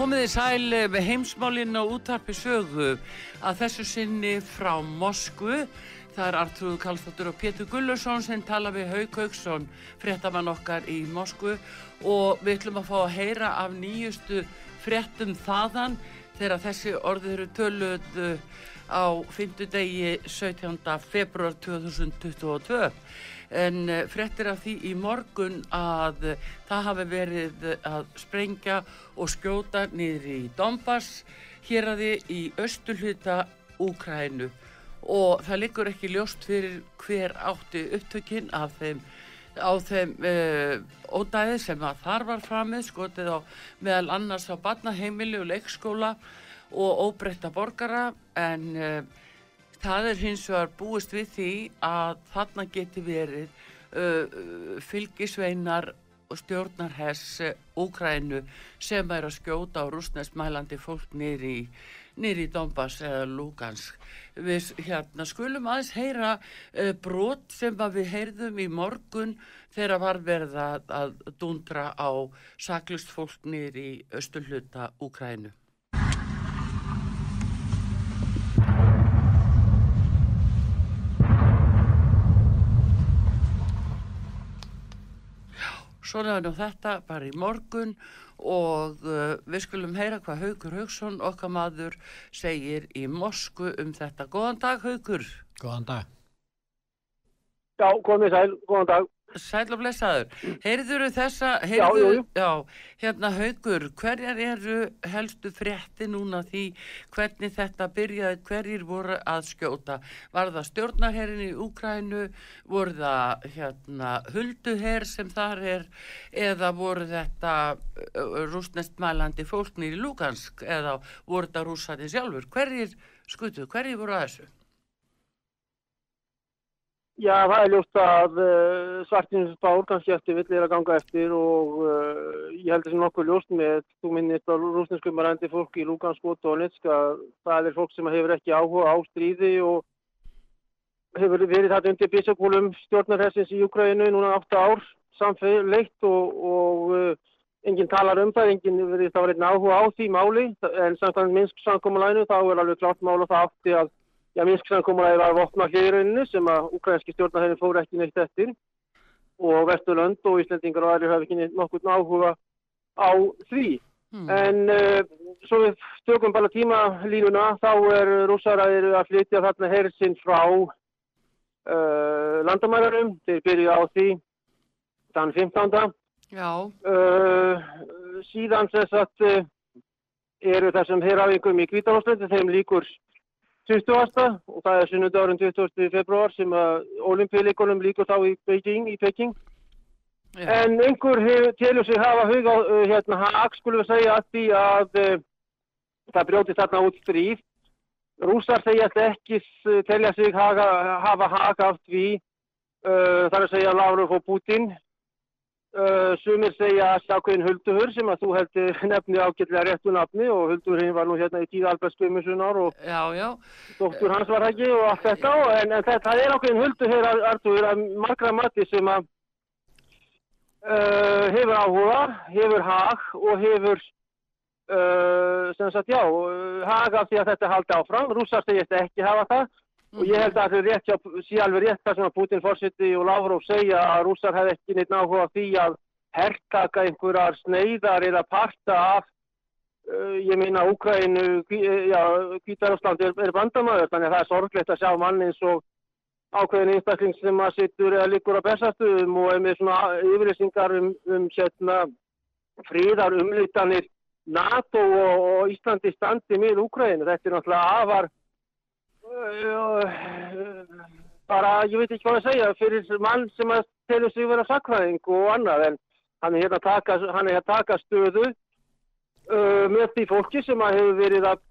Komiði sæl með heimsmálinn og útarpi sögu að þessu sinni frá Moskvu. Það er Artrúð Kallstóttur og Pétur Gullursson sem tala við Hauk Haugsson, fréttamann okkar í Moskvu og við ætlum að fá að heyra af nýjustu fréttum þaðan þegar þessi orðið eru töluð á fymtudegi 17. februar 2022 en eh, frettir af því í morgun að það hafi verið að sprengja og skjóta niður í Donbass hér að þið í östulhuta Úkrænu og það liggur ekki ljóst fyrir hver átti upptökinn af þeim á þeim uh, ódæði sem að þar var framið skotið á meðal annars á barnaheimili og leikskóla og óbreytta borgara. En uh, Það er hins vegar búist við því að þarna geti verið uh, fylgisveinar og stjórnarhess Úkrænu sem er að skjóta á rúsnesmælandi fólk nýri í Donbass eða Lugansk. Við hérna, skulum aðeins heyra uh, brot sem við heyrðum í morgun þegar var verið að, dundra á saklust fólk nýri östulluta Úkrænu. Svona er nú þetta bara í morgun og uh, við skulum heyra hvað Haugur Haugsson okkar maður segir í Mosku um þetta. Góðan dag Haugur. Góðan dag. Já, komið sæl, góðan dag. Sæl og blessaður. Heyrður þessa, heyrðu, já, já, hérna haugur, hverjar eru helstu frétti núna því hvernig þetta byrjaði, hverjir voru að skjóta? Var það stjórnarherrin í Úkrænu, voru það hérna hulduherr sem þar er eða voru þetta rúsnestmælandi fólknir í Lugansk eða voru þetta rúsati sjálfur? Hverjir skutuð, hverjir voru að þessu? Já, það er ljóst að uh, eh, svartins bár kannski eftir vill er að ganga eftir og uh, ég held þessi nokkuð ljóst með, þú minnist á rúsneskum rændi fólk í Lugansk og Donetsk að það er fólk sem hefur ekki áhuga á stríði og hefur verið þetta undir bísakólum stjórnarhessins í Ukraínu núna 8 ár samfélegt og, og uh, enginn talar um það, enginn verið það var einn áhuga á því máli. En samkvæmt minnsk samkomalænu þá er alveg klart mál og það átti að Já, Minsk-samkómulæði var vopna hlýðrunni sem að ukrainski stjórnarhefni fór ekki neitt eftir og Vesturlönd og Íslandingar og aðri hafi ekki nokkur áhuga á því. Mm. En uh, svo við stökum bara tímalínuna, þá er rússaraðir að flytja þarna hersinn frá uh, landamærarum. Þeir byrju á því þann 15. Já. Uh, síðan þess að eru þessum herrafingum í Kvítanóslandi, þeim líkur 20. og það er sunnudárun 20. februar sem að olimpíuleikonum líkur þá í Beijing, í Peking. Já. En einhver telur sig hafa huga uh, hérna hag, skulum við segja að því að uh, það brjóti þarna út stríð. Rúsar segjast ekki telja sig haga, hafa hag af því, uh, þar að segja Lavrov og Putin. Uh, sumir segja sjákveðin Hulduhur sem að þú heldur nefni ágætlega réttu nafni og Hulduhurinn var nú hérna í tíð Albert Skumusunar og já, já. doktor hans var ekki og allt þetta en, en það, það er ákveðin Hulduhur Artur að margra mati sem að uh, hefur áhuga, hefur hag og hefur uh, sem sagt já, hag af því að þetta haldi áfram. Rússar segist ekki hafa það. Og ég held að það sé alveg rétt það sem að Putin fórsiti og Lavrov segja að rússar hef ekki neitt náhuga því að herrtaka einhverjar sneiðar eða parta af uh, ég minna Úkrænu, Kvítarúsland er, er bandamöður þannig að það er sorglegt að sjá mann eins og ákveðin einstakling sem að sittur eða líkur á bestastuðum og er með svona yfirleysingar um, um hérna, fríðar umlýtanir NATO og, og Íslandi standi með Úkræðinu. Þetta er náttúrulega afar bara, ég veit ekki hvað að segja, fyrir mann sem að telur sig vera sakræðing og annað en hann er hérna að taka, er hérna taka stöðu uh, með því fólki sem að hefur verið að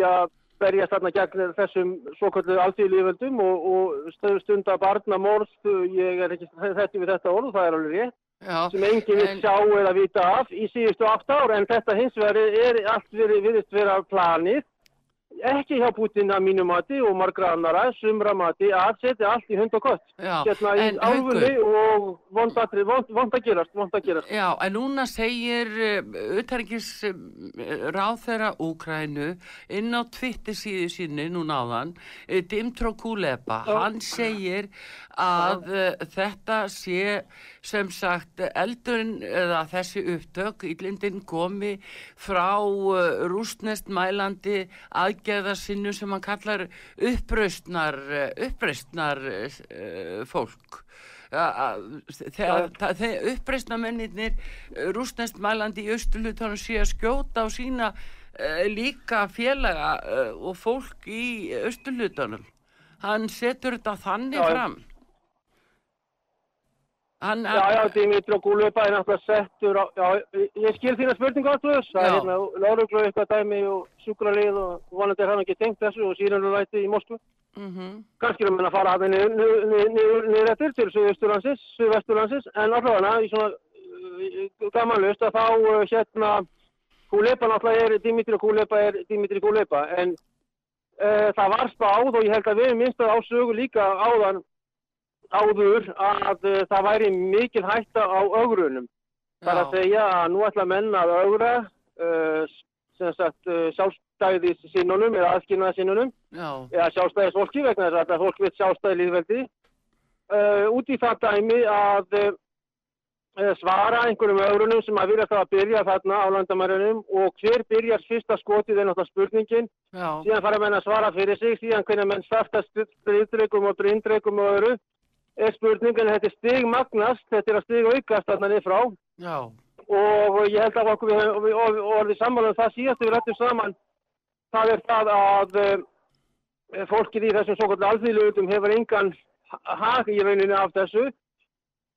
ja, berjast þarna gegn þessum svoköldu alþjóðlíföldum og, og stunda barna morð, ég er ekki þetta við þetta orð, það er alveg rétt, Já, sem enginn vil sjá eða vita af í síðustu 8 ár en þetta hins vegar er allt verið, viðist vera planið ekki hjá Putin að mínu mati og margra annara, sumra mati að setja allt í hund og kött. Hérna í áfunni og vond að, vond, vond að gerast, vond að gerast. Já, en núna segir uh, ráð þeirra Úkrænu inn á Twitter síðu sínu núna áðan uh, Dimtró Kuleba, hann segir að uh, þetta sé sem sagt eldurinn eða þessi upptök í lindin komi frá uh, rústnest mælandi aðgeðarsinnu sem hann kallar uppraustnar uppraustnar uh, fólk. Þegar uppreistna menninir rústnest mælandi í austurlutunum sé að skjóta á sína uh, líka félaga uh, og fólk í austurlutunum hann setur þetta þannig já, fram Hann, já, já, Dimitri og Gúlupa er náttúrulega settur á, já, ég skil þína spurningu áttuðs, það er hérna Láruglu eitthvað dæmi og sjúkralið og vonandi er hann ekki tengt þessu og síðan er hann í Moskvu. Mm -hmm. Kanski er hann að fara að niður eftir til Suðvesturlandsins, Suðvesturlandsins, en allavega í svona uh, gamanlust að þá uh, hérna Gúlupa náttúrulega er, Dimitri og Gúlupa er Dimitri Gúlupa, en uh, það var spáð og ég held að við minnst að ásögu líka áðan áður að uh, það væri mikil hætta á augrunum. Það er að segja að nú ætla menn að augra uh, uh, sjálfstæðis sinnunum eða aðskilnaða sinnunum eða sjálfstæðis fólki vegna þess að þetta fólk veit sjálfstæði líðveldi uh, út í það dæmi að uh, svara einhverjum augrunum sem að vilja það að byrja þarna á landamærunum og hver byrjar fyrsta skotið er náttúrulega spurningin. Já. síðan fara menn að svara fyrir sig síðan hvernig menn startast styrindreikum og drindreikum og öðru er spurningin, þetta er stig magnast, þetta er að stig aukast þarna niður frá. Já. og ég held að okkur við, við, við orðið saman um það síðast við rættum saman, það er það að uh, fólkið í þessum svo kvöldu alþýðlugutum hefur engan hag í rauninu af þessu.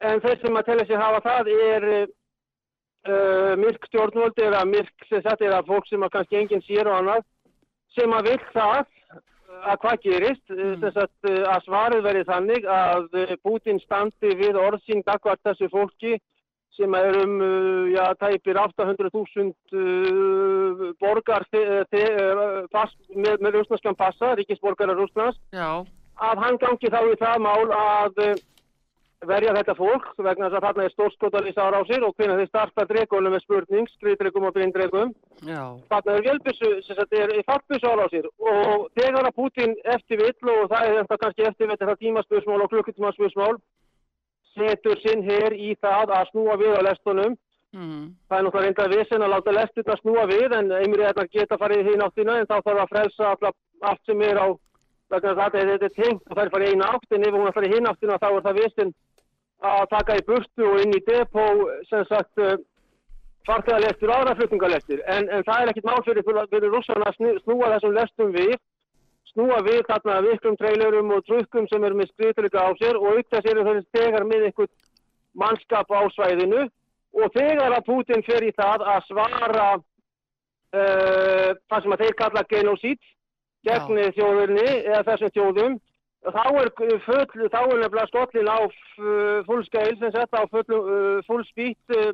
En þeir sem að tella sér hafa það er uh, myrk stjórnvöld eða myrk sem sagt eða fólk sem að kannski enginn sér og annað sem að vil það að hvað gerist, mm. þess að, eh, að svarið verið þannig að eh, Putin standi við orðsing dagvart þessu fólki sem er um, eh, já, tæpir 800.000 borgar pass, með, rúsnarskan passa, ríkisborgarar rúsnars, að hann gangi þá í það mál að verja þetta fólk vegna þess að þarna er stórskotalís ára á sér og hvernig þeir starta dregunum með spurning, skriðdregum og blindregum þarna er velbissu sem er í fattbissu ára á sér og þegar að Putin eftir vill og það er þetta kannski eftir þetta tímaspörsmál og klukkutímaspörsmál setur sinn hér í það að snúa við á lestunum. Mm. Það er náttúrulega reynda vissin að láta lestirna snúa við en einmriðarnar geta farið hinn áttina en þá þarf að frelsa alla, allt sem er á þess að þetta er tengt og það er farið eina átt en ef hún er farið hinn áttina þá er það vissin að taka í burtu og inn í depó sem sagt uh, farþegarlestir og aðra flutningarlestir en, en það er ekkit mál fyrir, rússarna að snúa þessum lestum við snúa við þarna viklum trailerum og trukkum sem eru með skriðtrykka á sér og auk þess eru þessi stegar með einhvern mannskap á svæðinu. Og þegar að Putin fer í það að svara uh, það sem að þeir kalla genocid gegn þjóðurni eða þessum þjóðum þá er full, þá er nefnilega skollin á fullskeil sem sett á full, uh, fullspýtt uh,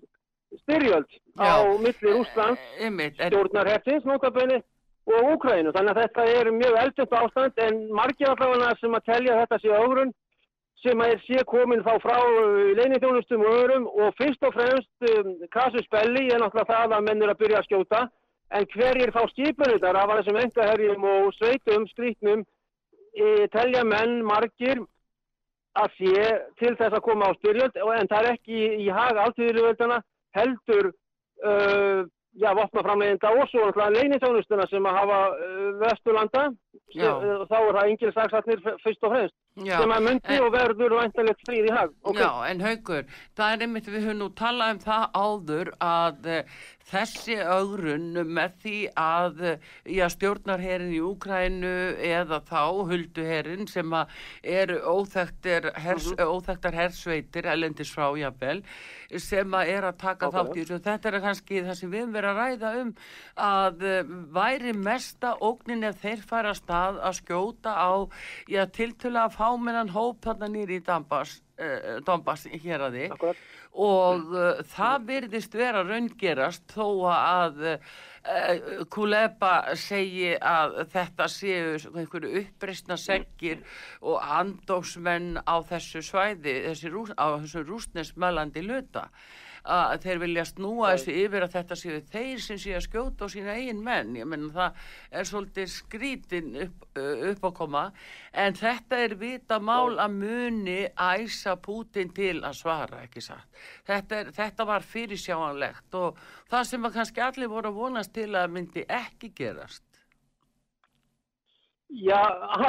styrjöld á milli en, stjórnarhefsins notabene og Úkrænu. Þannig að þetta er mjög eldjönd ástand en margir allavega sem að telja þetta sé augrun sem að er sé komin þá frá leinithjónustum og öðrum. Og fyrst og fremst um, Kasus Belli er náttúrulega það að menn er að byrja að skjóta. En hverjir fá skipunutar af þessum engaherjum og sveitum, skrítnum e, telja menn margir að sé til þess að koma á styrjöld en það er ekki í, í haga alltíðurvöldana heldur uh, já, vopnaframlegenda og svo náttúrulega leinithjónustuna sem að hafa uh, Vesturlanda þá er það engil saksatnir fyrst og fremst já, sem að myndi en- og verður væntanlegt fríð í hag Ok. já, en haugur, það er einmitt, við höfum nú talað um það áður að uh, þessi ögrun með því að uh, já, stjórnarherin í Úkrænu eða þá hulduherin sem að eru óþekktir hers, óþekktar hersveitir, elendis frá jafnvel, sem að er að taka Nákvæmlega. þátt í þessu. Þetta er kannski það sem við höfum verið að ræða um að uh, væri mesta ógnin ef þeir fara að stað að skjóta á, já, tiltölulega fámennan hóp þarna nýri í Donbass, uh, Donbass hér að Akkurat. og uh, það virðist vera raungerast þó að uh, Kuleba segi að þetta séu einhverju uppreisna seggir og andóksmenn á þessu svæði, þessi rús, á þessu rúsnesmælandi luta að þeir vilja snúa þessu yfir að þetta séu þeir sem séu að skjóta á sína eigin menn. Ég menn það er svolítið skrítin upp, uh, upp að koma. En þetta er vita mál að muni æsa Pútin til að svara ekki satt? Þetta, er, þetta var fyrirsjáanlegt og það sem að kannski allir voru að vonast til að myndi ekki gerast Já,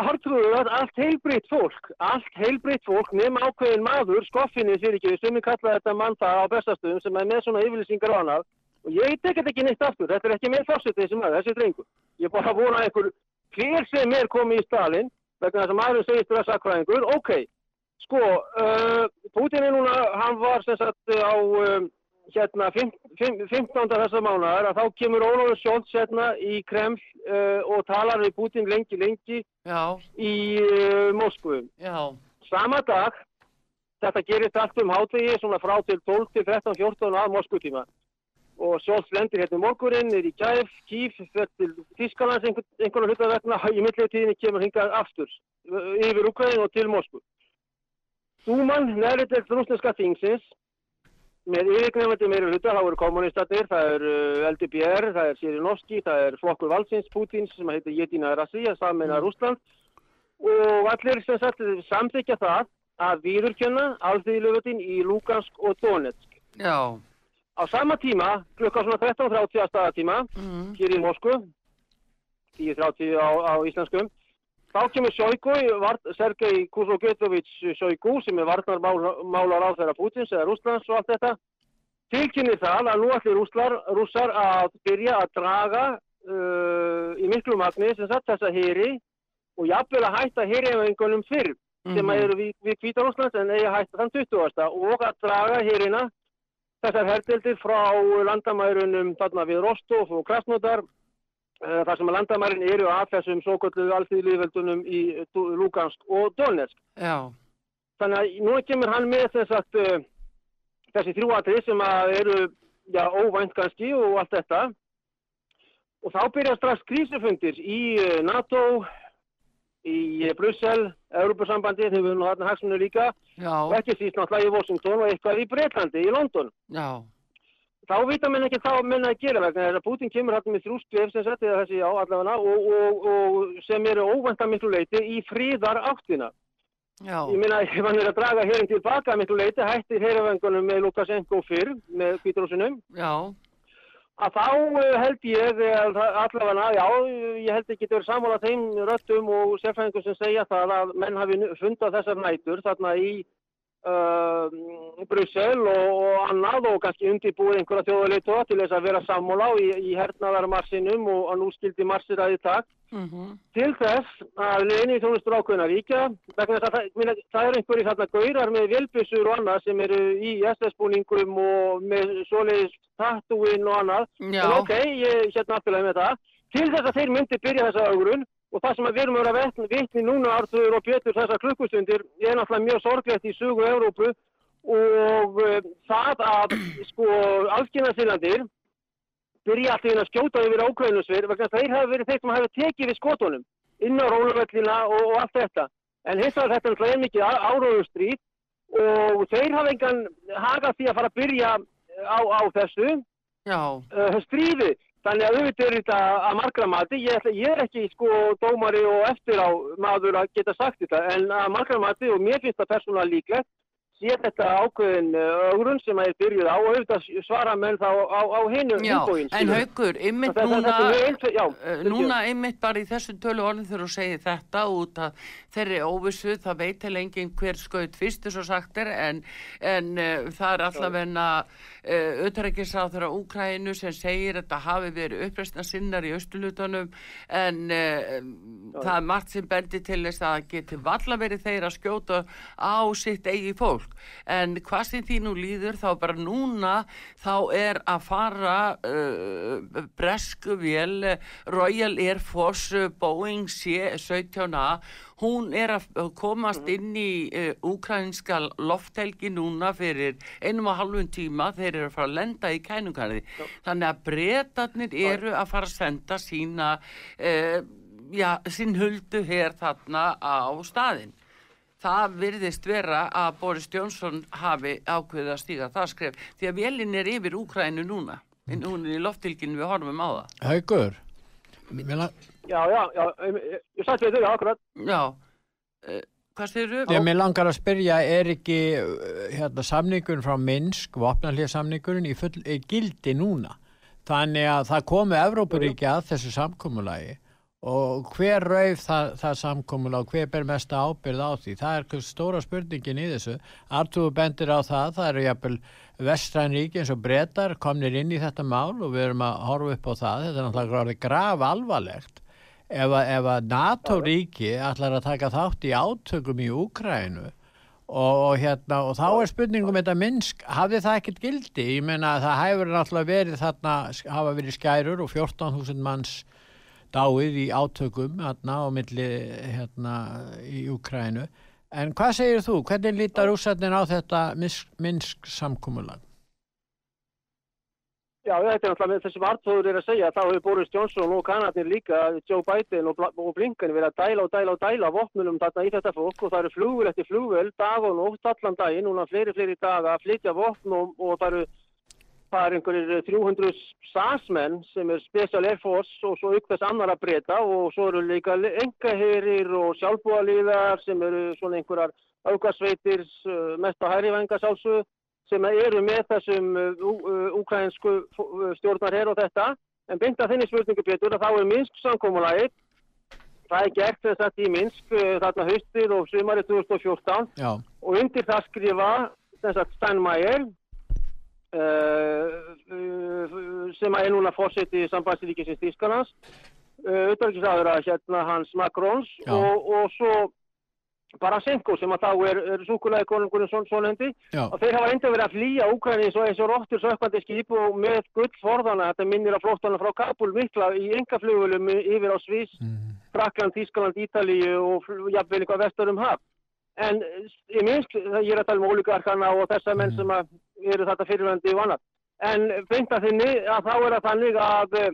hartrúður, allt heilbritt fólk, allt heilbritt fólk nema ákveðin maður, skoffinni fyrir ekki, sem ég kalla þetta mann það á bestastöðum sem er með svona yfirlýsingar á hana og ég tek þetta ekki neitt aftur, þetta er ekki með fórsetið þessi maður, þessi drengur. Ég bara vona einhver, hver sem er komið í stalin, vegna þess að maðurinn segist vera sakfræðingur, ok, sko, uh, Putin er núna, hann var sem sagt á um, hérna fimm- fimm- 15. þessa mánuðar að þá kemur Ólafur Scholz hérna í Kreml uh, og talar við Putin lengi, lengi já, í uh, Moskvu. Sama dag, þetta gerist allt um hátegi, svona frá til 12 til 13, 14 að Moskvutíma. Og Scholz lendir hérna morgurinn, er í Kæf, Kíf, til Þískalands einhver, einhverja hluta vegna, í millitíðinni kemur hingað aftur uh, yfir Ukraín og til Moskvu. Dúman, neðri til rúsneska þingsins, með yfirgnefandi meira hluta, þá eru kommunistatir, það er uh, LDPR, það er Sirinovski, það er flokkur valsins Putins sem heitir Jedina Rasija, samin að Rúsland og allir sem sagt samþykja það að viðurkenna alþýðilöfutin í Lugansk og Donetsk. já Á sama tíma, klukka svona 13.30 að staðatíma, mm. hér í Moskvu, 10.30 á, á íslenskum, þá kemur Sjojgu, Sergei Kuzogetovich Sjojgu, sem er varnarmálar á þeirra Putins eða Rúslands og allt þetta, tilkynni það að nú ætlir rússar, rússar að byrja að draga uh, í miklu magni sem satt þessa hýri og jafnvel að hætta hýriðengunum fyrr sem Mhm. eru við, við Kvítarúslands en eigi að hætta þann 20. og að draga hérina þessar herdeldir frá landamærunum þarna við Rostov og Krasnodar þar sem að landamærin eru af þessum svo kallu alþýðlíðveldunum í Du- Lugansk og Donetsk. já, Þannig að nú kemur hann með þess að uh, þessi þrjúatrið sem að eru já, óvænt kannski og allt þetta. Og þá byrja strax krísufundir í NATO í Brussel, Europasambandi þegar við erum þarna hagsmunni líka. Já, og ekki síst náttúrulega í Washington og eitthvað í Breitlandi, í London. já Þá vita menn ekki þá menn að gera vegna þess að Putin kemur hérna með þrjú skref sem sett eða þessi á allavega og, og, og sem eru óvænta miklu leiti í fríðar áttina. Já, Ég meina, ég var nýra að draga hérinn tilbaka miklu leiti, hættir heyrafengunum með Lukashenko fyrr, með kvíturósunum, já, að þá eh, held ég það- allavega, já, ég held ekki að vera sammála þeim röttum og sérfræðingum sem segja það að menn hafi fundað þessar nætur þarna í Brussel og, annað og kannski undirbúið einhverja þjóðuleitóa til þess að vera sammála í, í hernaðarmarsinum og að nú skildi marsir að í takt mhm, til þess að leini þjónustur ákveðna ríkja vegna þess að það, minna, það er einhverjir þarna gaurar með velbissur og annað sem eru í SS-búningum og með svoleiðis tattúin og annað. Já, en ok, ég hérna afturlega með það. Til þess að þeir myndi byrja þessa augrun og það sem við erum að vera vitni núna Artur og Pétur þessar klukkustundir er náttúrulega mjög sorglegt í sögu Európu og uh, það að sko algjörnarsinlandir byrja alltaf inn að skjóta yfir ákveðnusver vegna þeir hafa verið þeir sem hafa tekið við skotunum inn á róluvellina og, og allt þetta en hins vegar þetta er náttúrulega mikið áróðustríð og þeir hafa engan hagað því að fara að byrja á, á þessu uh, stríði. Þannig að auðvitað er þetta að margra mati. Ég, ætla, ég er ekki sko dómari og eftir á maður að geta sagt þetta en að margra mati og mér finnst það persónulega líklegt sé þetta ákveðin augrun sem að er byrjuð á og auðvitað svara menn þá á, á hinu já, umbóin. en haukur, ymmit núna, já, fyrirgefðu. núna ymmit bara í þessu tölu orðin þegar þú segir þetta út að þeirri óvissu, það veit til enginn hver skaut fyrst þess að sagt er en, en uh, það er allavegna uh, auðvitaðrækisráð þeirra Úkrænu sem segir að þetta hafi verið uppreistna sinnar í austulutunum en uh, það er margt sem bendi til þess að geti valla verið þeir að skjóta á sitt eigi fólk en hvað sem því nú líður þá bara núna þá er að fara uh, bresku vél uh, Royal Air Force Boeing C-17A. Hún er að komast inn í uh, úkrænska lofthelgi núna fyrir einum og halvun tíma. Þeir eru að fara að lenda í kænungarði þannig að bretarnir eru að fara að senda sína uh, já, sín huldu hér þarna á staðinn það virðist vera að Boris Jónsson hafi ákveðið að stíga það skref því að vélinn er yfir Úkrænu núna. En hún er í loftilkinu við horfum á það. Haugur, Já, já, já, ég, við þau, já, akkurat. já, uh, hvað styrir ég, mér langar að spyrja, er ekki uh, hérna, samningun frá Minsk, vopnarlið samningurinn í, full, í gildi núna? Þannig að það komu Evrópuríki að þessu samkomulagi og hver rauf það, það samkomulag og hver ber mesta ábyrð á því? Það er stóra spurningin í þessu. Artúr bendir á það, það eru jafnvel vestræn ríki eins og brettar komnir inn í þetta mál og við erum að horfa upp á það. Þetta er náttúrulega graf alvarlegt. Ef að, ef að NATO-ríki ætlar að taka þátt í átökum í Úkrænu og, hérna, og þá er spurningum þetta minnsk, hafði það ekkert gildi? Ég meina að það hefur náttúrulega verið þarna, hafa verið skærur og 14.000 manns dáið í átökum hérna á milli hérna í Úkrænu. En hvað segir þú? Hvernig lítar úsættin á þetta Minsk samkúmulag? Já, þetta er náttúrulega með þessi vartóður er að segja, þá hefur Boris Johnson og kanadnir líka, Joe Biden og, og Blinken verið að dæla og dæla og dæla vopnunum þarna í þetta fólk og það eru flugvel eftir flugvel, dag og nótt allan daginn, núna fleiri, fleiri daga að flytja vopn og, og það eru það er einhverjir 300 SAS-menn sem er Special Air Force og svo auk þess annar að breyta og svo eru líka engaherir og sjálfbúaliðar sem eru svona einhverjar aukarsveitir uh, mest á hæri venga sjálfsög sem eru með þessum úkrænsku stjórnarher og þetta. En beint að þinni spurningu betur að þá er Minsk samkómulagið. Það er gert þess að í Minsk þarna haustið og sumarið 2014 Já, og undir það skrifa Steinmeier uh, sem er núna fórseti sambandsríkisins Þískanans auðvitaðrikiðsaður að hérna hans Macrons Já. og, og svo Barasenko sem að þá er, er súkulæði konungurinn svon, svolendi já, og þeir hafa enda verið að flýja Úkræni eins og eins og róttur sökkandi skip og með gullforðana, þetta minnir að flóttana frá Kabul mikla í engaflugulum yfir á Svís, mm, Frakland, Þískaland, Ítalíu og jafnvel eitthvað vestur um haf. En eh, ég minnst, ég er að tala um ólíkarkana og þessa menn Mm. sem að eru þetta fyrirvændi og annað. En beint að þinni að þá er það þannig að uh,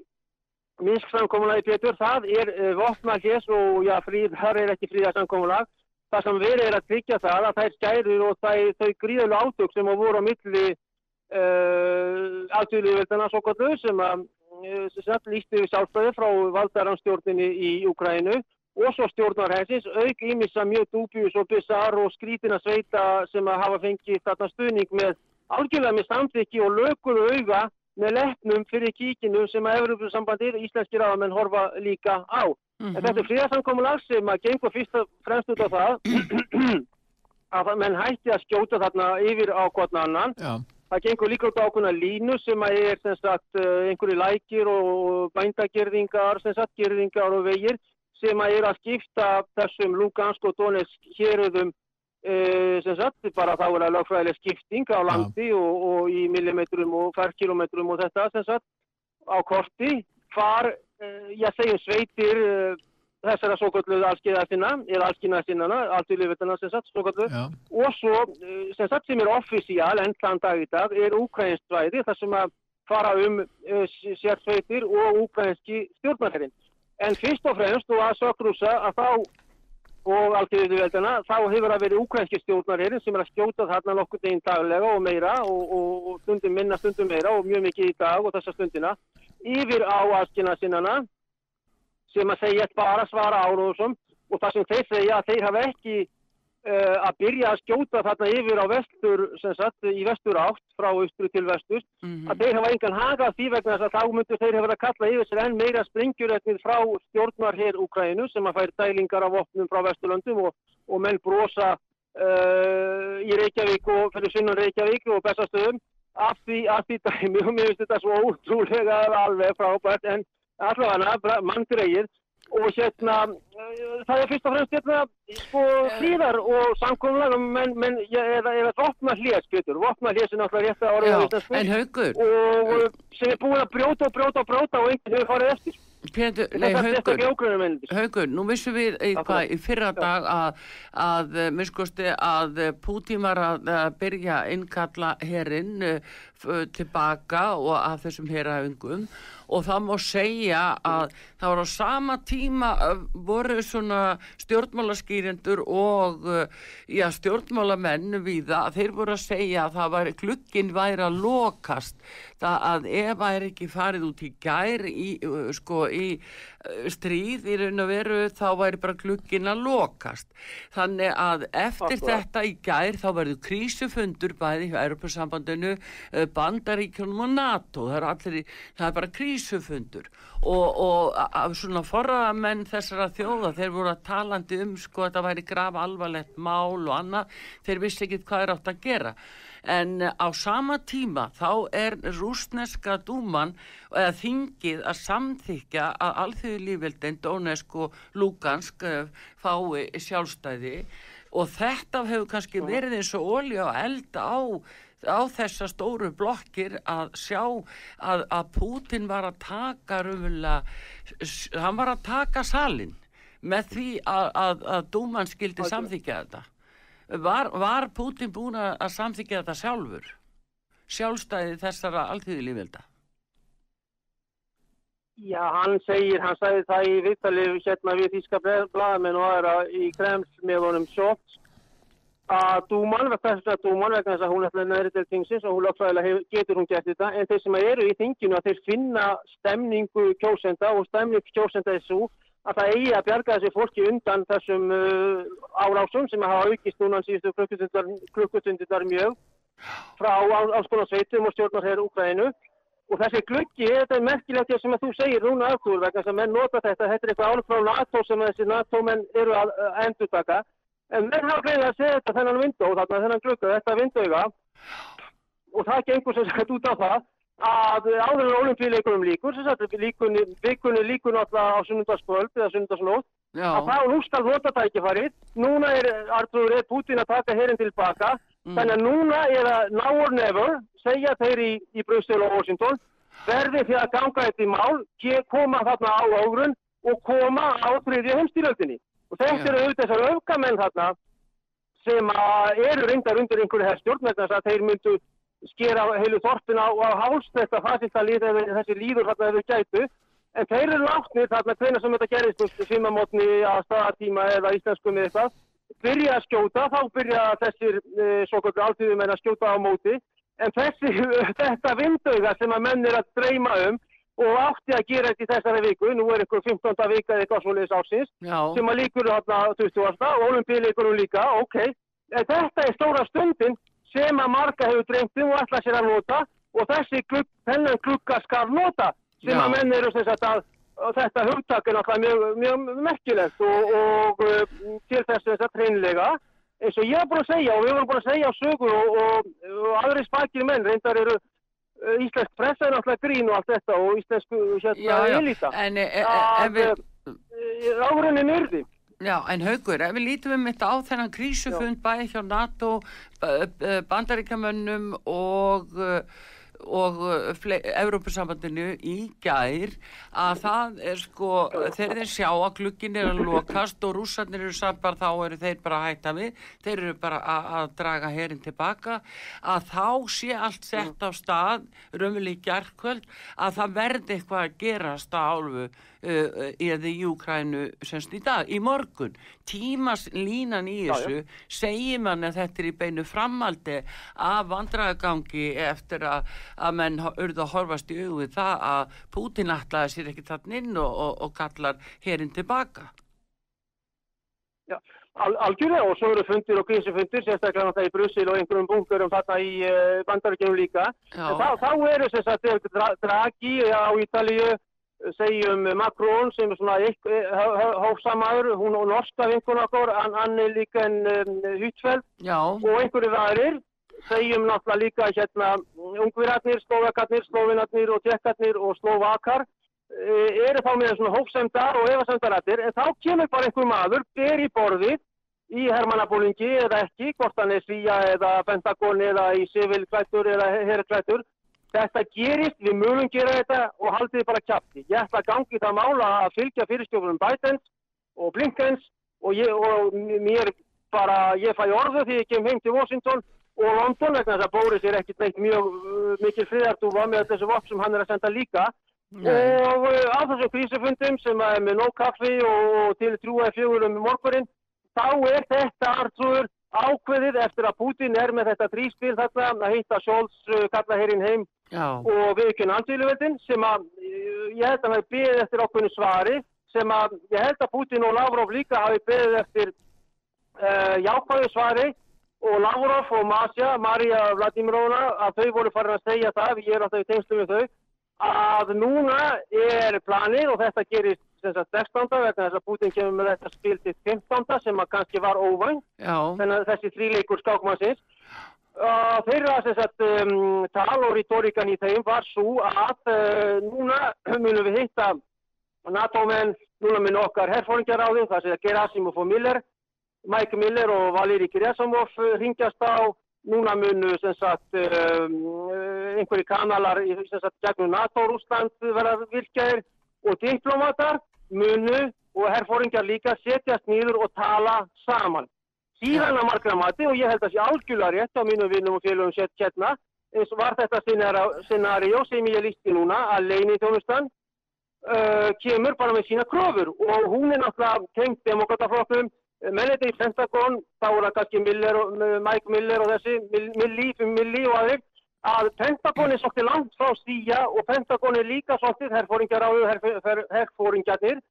Minsk samkomulag í Pétur, það er uh, vopna hér og já, fríð, þar er ekki fríða samkomulag. Það sem verið er að tryggja það að þær skærur og þær, þau gríðalega átök sem voru á milli uh, alþjóðlíðveldana svo kallu sem að uh, lístu við sjálfstæði frá valdaranstjórninni í Úkrænu og svo stjórnarhænsins, auk ímissa mjög dúbjus og bizarr og skrítina sveita sem að hafa fengið þarna stuðning með algjörlega með samþykki og lögur og auga með leppnum fyrir kíkinu sem að Európa-sambandir íslenski ráðamenn horfa líka á. Mm -hmm. En þetta er fríðarsamkomulag sem að gengur fyrst og fremst út á það að menn hætti að skjóta þarna yfir á hvern annan. Já. Það gengur líka út á ákveðna línu sem að er sagt, eh, einhverju lækir og bændagerðingar, gerðingar og vegir sem að er að skipta þessum Lugansk og Donetsk héröðum e, sem sagt, bara þá er það lagfræðileg skipting á landi ja. og, og í millimetrum og færkilometrum og þetta sem sagt á korti hvar, e, ég segjum sveitir e, þessara svo kalluð allskiðarsinna, eða allskiðarsinnana, alltfylgjöfutana sem sagt, svo kalluð, ja. og svo sem sagt sem er offisíal enn þann dag í dag er ukrainsk svæði þar sem að fara um sérsveitir og ukrainski stjórnmærinn. En fyrst og fremst og að sökrúsa að þá og alþjóðuveldina, þá hefur það verið ukrainski stjórnarherinn sem er að skjóta þarna nokkur deginn daglega og meira og, og, og stundum minna stundum meira og mjög mikið í dag og þessa stundina yfir á aðskina sinnana sem að segja bara svara áróðsum og það sem þeir segja að þeir hafa ekki uh, að byrja að skjóta þarna yfir á vestur, sem sagt, í vestur átt frá austru til vestur, mm -hmm. að þeir hafa engan hagað því vegna þess að þá myndur þeir hafa að kalla yfir sér enn meira springjuretnið frá stjórnar hér Úkræninu sem að fær dælingar af opnum frá vesturlöndum og, og menn brosa uh, í Reykjavík og fyrir sunnum Reykjavík og bestastöðum af því, af því dæmi og mér finnst þetta svo útrúlega alveg frábært en allavega mann greið og hérna það er fyrst og fremst hérna sko hlýðar og samkvæmlega menn, menn eða, eða vopna hlýðar skjötur, vopna hlýðar sem náttúrulega rétt að orða og sem er búin að brjóta og brjóta og brjóta og einhvern veginn farið eftir. Pétur, nei, haugur, haugur, nú vissum við eitthvað í fyrra dag að, að, miskusti, að Pútín var að, byrja innkalla herrin tilbaka og að þessum herraungum og það má segja að það var á sama tíma voru svona stjórnmálaskýrendur og já, stjórnmálamenn við það, þeir voru að segja að það var, glukkin væri að lokast. Það að ef það er ekki farið út í gær í, sko, í stríð í raun og veru þá væri bara glukkin að lokast. Þannig að eftir Akkurat. þetta í gær þá verður krísufundur bæði hjá Europasambandinu bandaríkjunum og NATO. Það er, allir, það er bara krísufundur. Og, og af svona forraðamenn þessara þjóða þeir voru að talandi um sko að það væri graf alvarlegt mál og annað þeir vissi ekki hvað er átt að gera en á sama tíma þá er rúsneska dúman eða þingið að samþykja að alþjóðilífildin Donetsk og Lugansk eh, fái sjálfstæði. Og þetta hefur kannski verið eins og ólja og elda á á þessa stóru blokkir að sjá að, að Putin var að taka röfulega, hann var að taka salin með því að, að, að Dúman skildi samþykja þetta Var, var Putin búin að samþykja þetta sjálfur? Sjálfstæði þessara alltíðilífvelda? Já, hann segir, hann sagði það í vittalið hérna við Þíska bladamenn og aðra í Kreml með honum sjótt að Dúman, þess að Dúman vegna þess að hún ætlaði neðri til tingsins og hún lóksvæðilega getur hún gert þetta en þeir sem eru í þinginu að þeir finna stemningu kjósenda og stemningu kjósenda þessu að það eigi að bjarga þessi fólki undan þessum uh, árásum sem hafa aukist núna síðustu klukkustundar mjög frá áskonarsveitum og stjórnarherr Úkvæðinu og þessi glöggi, þetta er merkilegt sem að þú segir núna aftur vegna sem menn nota þetta, þetta er eitthvað álum frá NATO sem þessi NATO menn eru að endurtaka. En menn hafa greiðið að segja þetta þennan vindó, þarna þennan glöggu, þetta vindauga. Og það gengur sem sagt út á það að áður en olimpíuleikunum líkur, sem sagt líkunni, vikunni líkur náttúrulega á sunnundaskvöld eða sunnundaslót, að þá nú skal nota tækifærið, núna er Artur er Putin að taka herrin tilbaka, mm. þannig að núna er að now or never, segja þeir í, í Brussel og Washington, verði því að ganga þetta í mál, koma þarna á ágrunn og koma á þriðja heimstýröldinni. Og þetta eru auðvitað þessar öfgamenn þarna sem eru reyndar undir einhverju herrstjórn, þess að þeir myndu skera heilu þorfin á, á háls þetta fasistalið eða þessi líður þarna eða gætu en þeir eru átnir þarna hvena sem þetta gerist svimamotni að staðartíma eða íslenskum eða eitthvað byrja að skjóta, þá byrja þessir e, svo kvöldur áltíðum en að skjóta á móti en þessi, þetta vindauga sem að menn er að dreyma um og átti að gera þetta í þessari viku, nú er einhver 15. vika eða eitthvað svoleiðis ásins, Já, sem að líkur þarna 20. og olimpíuleikunum líka, ok, en þetta er stóra stundin sem að marga hefur dreymt um og ætla sér að nota og þessi glugg, þennan glugga skal nota sem Já. að menn eru sem sagt að þetta hugtak er náttúrulega mjög, mjög merkilegt og, og uh, til þess að þetta hreinlega. Eins og ég hef búin að segja og við vorum búin að segja á sögur og, og, og aðri spakir menn reyndar eru uh, íslensk pressa er náttúrulega grín og allt þetta og íslensku já, hérna elita En, e, e, ef að við, uh, áhrinni nyrði já, en haugur, ef við lítum um þetta á þennan krísufund bæði hjá NATO, b- b- bandaríkjamönnum og uh, og Európusambandinu í gær að það er sko þegar þeir sjá að glukkin er að lokast og rússarnir eru samt bara þá eru þeir bara að hætta við. Þeir eru bara að, draga herin tilbaka. Að þá sé allt sett á stað raunverulega í gærkvöld að það verði eitthvað að gerast á álfu uh, eða í Júkrænu semst í dag, í morgun tímas línan í Já, já. þessu segir mann að þetta er í beinu framaldi af vandræðagangi eftir að, að menn urðu að horfast í við það að Pútin ætlaði sér ekki þann inn og, og, og kallar herinn tilbaka. Al, algjörlega og svo eru fundir og grísufundir sérstaklega náttúrulega í Brussel og einhverjum bunkurum þarna í uh, bandaríkjum líka Já, En þá, þá eru þess að þetta dra, Draghi á Ítalíu segjum Macron sem er svona hófsamaður, hún og norska vinkun okkur, hann, er líka en um, Huttfeld já, og einhverju aðrir segjum náttúrulega líka hérna ungvirarnir, slovakarnir, slovinarnir og tjekkarnir og slovakar eh, eru þá með svona hófsemdar og efasemdarættir en þá kemur bara einhver maður, ber í borðið í hermannabólingi eða ekki, hvort hann er svíja eða pentagon eða í civilklættur eða herrklættur. Þetta gerist, við munum gera þetta og haldið þið bara kjapti. Ég ætla að gangi það mála að fylgja fyrirskjófunum Bidens og Blinkens og, ég, og mér bara, ég fæ orðu því ég kem heim til Washington og London vegna þess að Boris er ekkert neitt mjög uh, mikil friðartúfa með þessu vopn sem hann er að senda líka nei, og uh, á þessum krísufundum sem er með nóg kaffi og til trúaði fjögur um morgunin þá er þetta artrúður ákveðið eftir að Putin er með þetta dríspil þarna að hitta Scholz, uh, kalla herinn heim já, og viðkynna andvíluveldin sem að uh, ég held að hafi beðið eftir ákveðinu svari sem að ég held að Putin og Lavrov líka hafi beðið eftir uh, jákvæðu svari og Lavrov og Masja, Marija Vladimirovna, að þau voru farin að segja það, ég er alltaf í tengslu með þau, að núna er planið og þetta gerist sem sagt 16. vegna þess að Putin kemur með þetta spil til 15. sem að kannski var óvæng já, þannig að þessi þríleikur skákmannsins uh, þeirra sem sagt um, tal og retorikan í þeim var svo að uh, núna munum við hitta NATO-menn, núna mun okkar herfóringjaráðin, það sé að Gerasimov og Miller Mike Miller og Valeri Kirjasamov ringjast á núna munu sem sagt um, einhverju kanalar sem sagt gegnum NATO Rúsland verða virkjaðir og diplomatar munu og herfóringjar líka setjast nýður og tala saman. Síðan að margra mati og ég held að sé algjörlega rétt á mínum vinnum og félögum sett hérna eins og var þetta scenario sem ég lísti núna að leini þjónustan uh, kemur bara með sína kröfur. Og hún er náttúrulega tengt demokrataflokkum menniti í Pentagon, þá er það kannski Miller og, Mike Miller og þessi Milli, Milli og aðeins að Pentagon er svolítið langt frá stíja og Pentagon er líka svolítið herfóringjaráðu, herfóringjarnir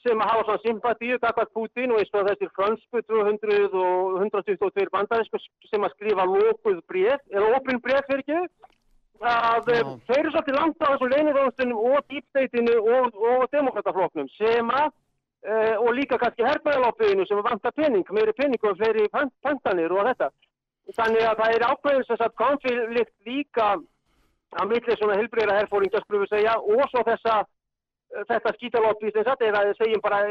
sem hafa svona sympatíu kakvart Putin og eins og þessir fransku 200 og 122 bandarísku sem að skrifa lókuð bref, eða opin bref fyrir ekki að Já. Já. þeir eru svolítið langt á þessum leinirjóðstunum og dýpsteitinu og, og demokratafloknum sem að uh, og líka kannski herrbæðalópiðinu sem vantar pening, meiri pening og fleiri pen- pentanir og þetta. Þannig að það er ákveðin sem sagt konflikt líka að milli svona hilbreyra herfóringja skrúfu segja og svo þessa eh, þetta skítaloppi sem sagt eða segjum bara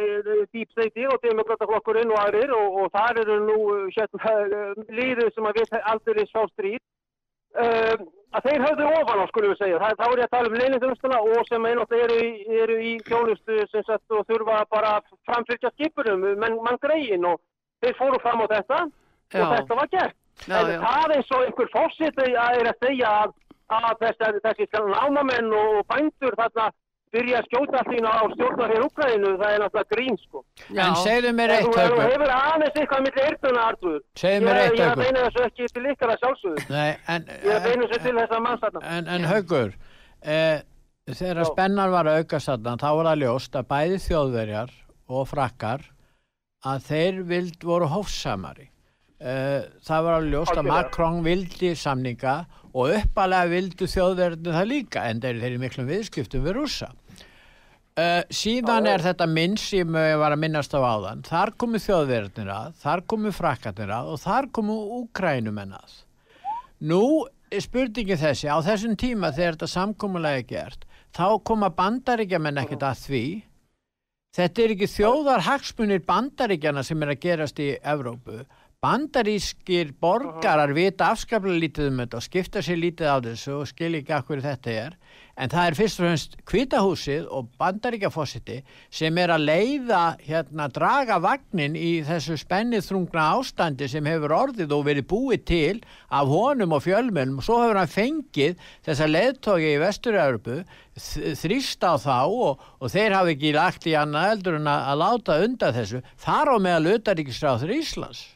dýpsteiti og demokrataflokkurinn og aðrir og, og þar eru nú eh, hérna, eh, liðið sem að við aldrei svá stríð uh, að þeir höfðu ofan á skulum við segja. Þá er ég að tala um leinithjónustuna og sem einhvern í- eru í þjónustu sem sagt og þurfa bara að framfylgja skipurum, menn mann greiðin og þeir fóru fram á þetta Já. og þetta var gert. Já, en já. það eins og einhver fórseti er að segja að, að þessi, þessi námamenn og bændur þarna byrja að skjóta allir á stjórnar hér Ukraínu, það er náttúrulega grín sko. já, En segðu mér eitt, þú þú hefur aðeins eitthvað millir eirtuna, Artur. Segðu mér eitt, Ég er að beina þessu ekki til ykkar að sjálfsögðu. Nei, en, Ég er að beina þessu til þessa manns þarna. en, en Haugur, eh, þegar spennan var að auka þarna þá var það ljóst að bæði þjóðverjar og frakkar að þeir vild voru hófsamari það var alveg ljóst að. Macron vildi samninga og uppalega vildu þjóðverðinu það líka en þeir eru miklum viðskiptum við rússa uh, síðan Já, já. er þetta minn sem ég var að minnast á áðan þar komu þjóðverðinir að, þar komu frakkarnir að og þar komu úkrænumenn að nú er spurningi þessi á þessum tíma þegar þetta samkomulega er gert þá koma bandaríkjamenn ekkert að því Þetta er ekki þjóðar hagsmunir bandaríkjana sem er að gerast í Evrópu. Bandarískir borgarar vita afskaplega lítið um þetta og skipta sér lítið á þessu og skil ekki af hverju þetta er. En það er fyrst og fremst kvitahúsið og bandaríkjafossiti sem er að leiða, hérna, draga vagnin í þessu spennið þrungna ástandi sem hefur orðið og verið búið til af honum og fjölmennum. Og svo hefur hann fengið þessa leiðtóki í Vestur-Európu þrýst á þá og, og þeir hafi ekki lagt í annað eldur en að, að láta undan þessu þar á meðal utaríkisráður Íslands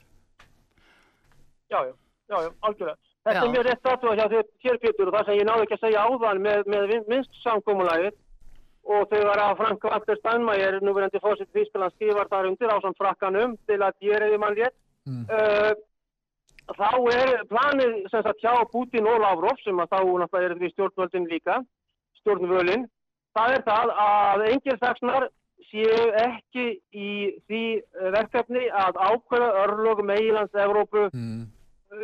Já, já, já, já, algjörlega. Þetta Já. er mjög rétt aðtúa hjá þér, þér Pétur og það sem ég náðu ekki að segja áðan með, með minnst samkómulægir og þegar að Frank Walter Steinmeier, núverandi fósitt Þýskaland, skrifar þar undir á samt frakkanum til að ég reyði mann rétt. Mm. Uh, þá er planið sem sagt hjá Putin og Lavrov sem að þá náttúrulega er við stjórnvöldin líka, stjórnvölin, það er það að engilsaksnar séu ekki í því eh, verkefni að ákveða örlög meilands Evrópu mm.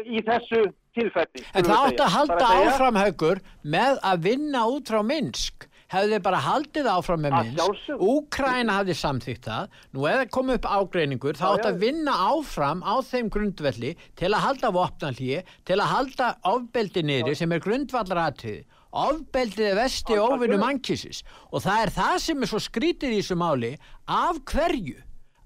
Í þessu tilfelli. En það átti að halda Bara segja, áfram haugur með að vinna út frá Minsk. Hefði þeir bara haldið áfram með Minsk. Úkræna hafði samþýtt það. Nú eða kom upp ágreiningur þá já. að vinna áfram á þeim grundvelli til að halda vopnalíi til að halda ofbeldi niður sem er grundvallaratriði. Ofbeldið er vesti óvinnu mannkísis og það er það sem er svo skrítið í þessu máli. Af hverju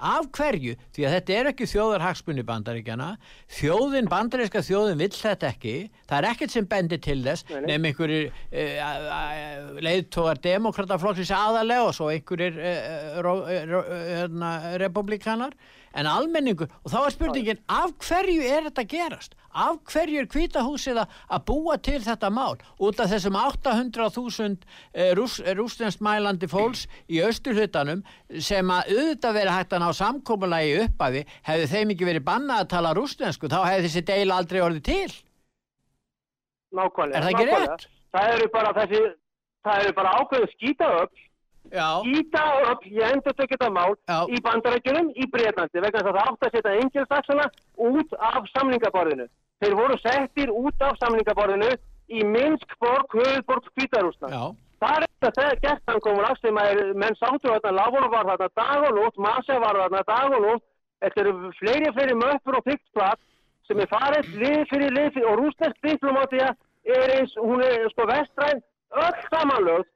af hverju, því að þetta er ekki þjóðarhagsmunni bandaríkjana þjóðin, bandaríska þjóðin vill þetta ekki. Það er ekkert sem bendir til þess nefn einhverjir uh, leiðtógar demokrataflokksins aðalega og svo einhverjir uh, ró, ró, uh, republikanar en almenningur, og þá er spurningin af hverju er þetta gerast af hverju er kvítahúsið að búa til þetta mál út af þessum 800.000 uh, rús, rústenskt mælandi fólks í austurhlutanum sem að auðvitað verið hægt að ná samkomulagi uppafi hefði þeim ekki verið bannað að tala rústensku þá hefði þessi deil aldrei orðið til Nákvæmlega. Er það ekki nákvæmlega. rétt? Það eru bara þessi, það eru bara ákveðu skítaöfl, Já, skítaöfl, ég endur tökja þetta mál, Já. í bandarækjunum, í Breitlandi, vegna þess að það átt að setja engilsaksana út af samningaborðinu. Þeir voru settir út af samningaborðinu í Minskborg, höfðborg, Kvítarúsland. Það er þetta gert samkomulag sem að er, menn sáttu þarna, Lavor var þarna dag og nótt, Masa var þarna dag og nótt, þetta eru fleiri og fleiri möppur og fyrstplat sem er farið lið fyrir lið fyrir, og rúsnesk diplomatia er eins, hún er sko vestræn, öll samanlögð,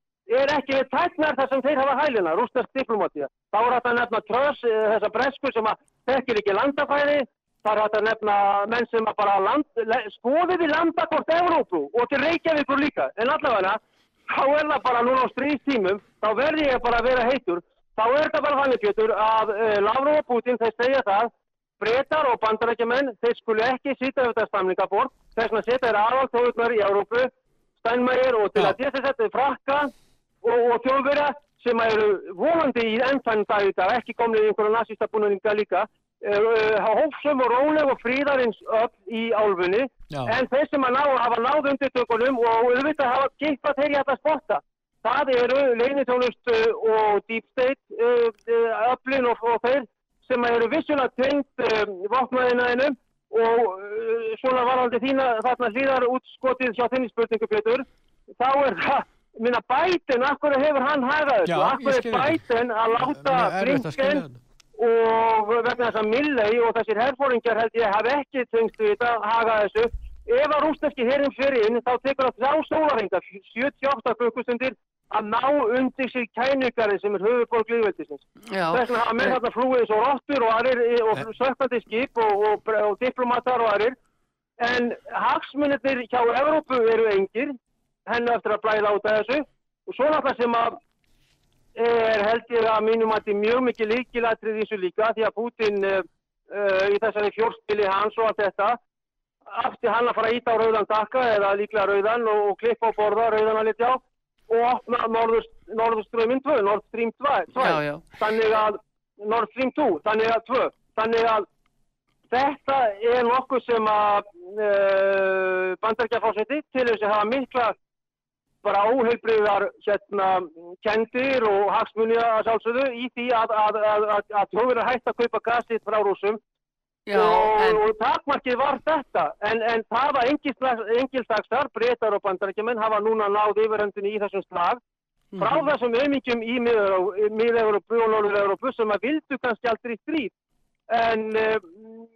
ekki við tæknar þar sem þeir hafa hælina, rúsnesk diplomatia. Þá er þetta nefna tröss, eh, þessa bresku sem að þekkir ekki landafæri, það er þetta nefna menn sem að bara land, skoðið í landakort Evrópu og til Reykjavíkur líka, en allavega þá er það bara núna á stríðstímum, þá verði ég bara að vera heitur, þá er þetta bara þannig Pétur að uh, Lavrov og Putin þeir segja það, breytar og bandarækjumenn, þeir skulu ekki sýta við þetta stamningabort, þess að setja þeir aðaltóðunar í Európu, Steinmeier og til að þess að þetta er frakka og, og þjóðverja sem eru volandi í ennfæn dag í dag, ekki komnið í einhverja nazista búninga líka, uh, hófsum og róleg og fríðarins öll í álfunni, en þeir sem að ná, hafa náð undirtökunum og auðvitað hafa gippað þeir í þetta spotta. Það eru leinitjónust og deep state öflin og, og þeir sem eru vissulega tengt um, vopnaðinaðinum og uh, svona varandi þína þarna hlýðar útskotið hjá þinni spurningu Pétur, þá er það, minna bætin, akkur hefur hann hagað þessu, akkur er skil ekki. bætin að láta að þetta. og vegna þess að Milley og þessir herfóringjar held ég hafi ekki tengst við þetta haga þessu. Ef að rúsneski herrin fyrir inn þá tekur það þrjá sólarenga, 78 klukkustundir að ná undir sig kænugari sem er höfuborg lífveldisins. Já, Þess hafa menn þarna flúið svo rottur og aðrir og sökkandi skip og, og, og diplomatar og aðrir. En hagsmunir hjá Evrópu eru engir, henni eftir að blæða út af þessu. Og svo náttúrulega sem að er held ég að mínum að þetta er mjög mikið líkilatrið í þessu líka því að Putin uh, uh, í þessari fjórstili hans og allt þetta afti hann að fara íta á rauðan dakka eða líklega rauðan og, og klippa á borða rauðan að litja á og opna Norðurströmmin 2, Nord Stream 2, 2. Já, já. þannig að Nord Stream 2, þannig að 2, þannig að þetta er nokkuð sem að uh, bandarækjafásetti til þess að hafa mikla bara óheilbriðar hérna, kendir og hagsmunni að sjálfsögðu í því að, að, að, að þjóður er hægt að kaupa gasið frá rúsum Já, og, en, og takmarkið var þetta. En, en það var engilstaksar breytar og bandarækjumenn hafa núna náð yfirhendunni í þessum slag. Frá Mhm. þessum auðmyggjum í miða-Európu og Norður-Európu sem að vildu kannski aldrei stríð. En um,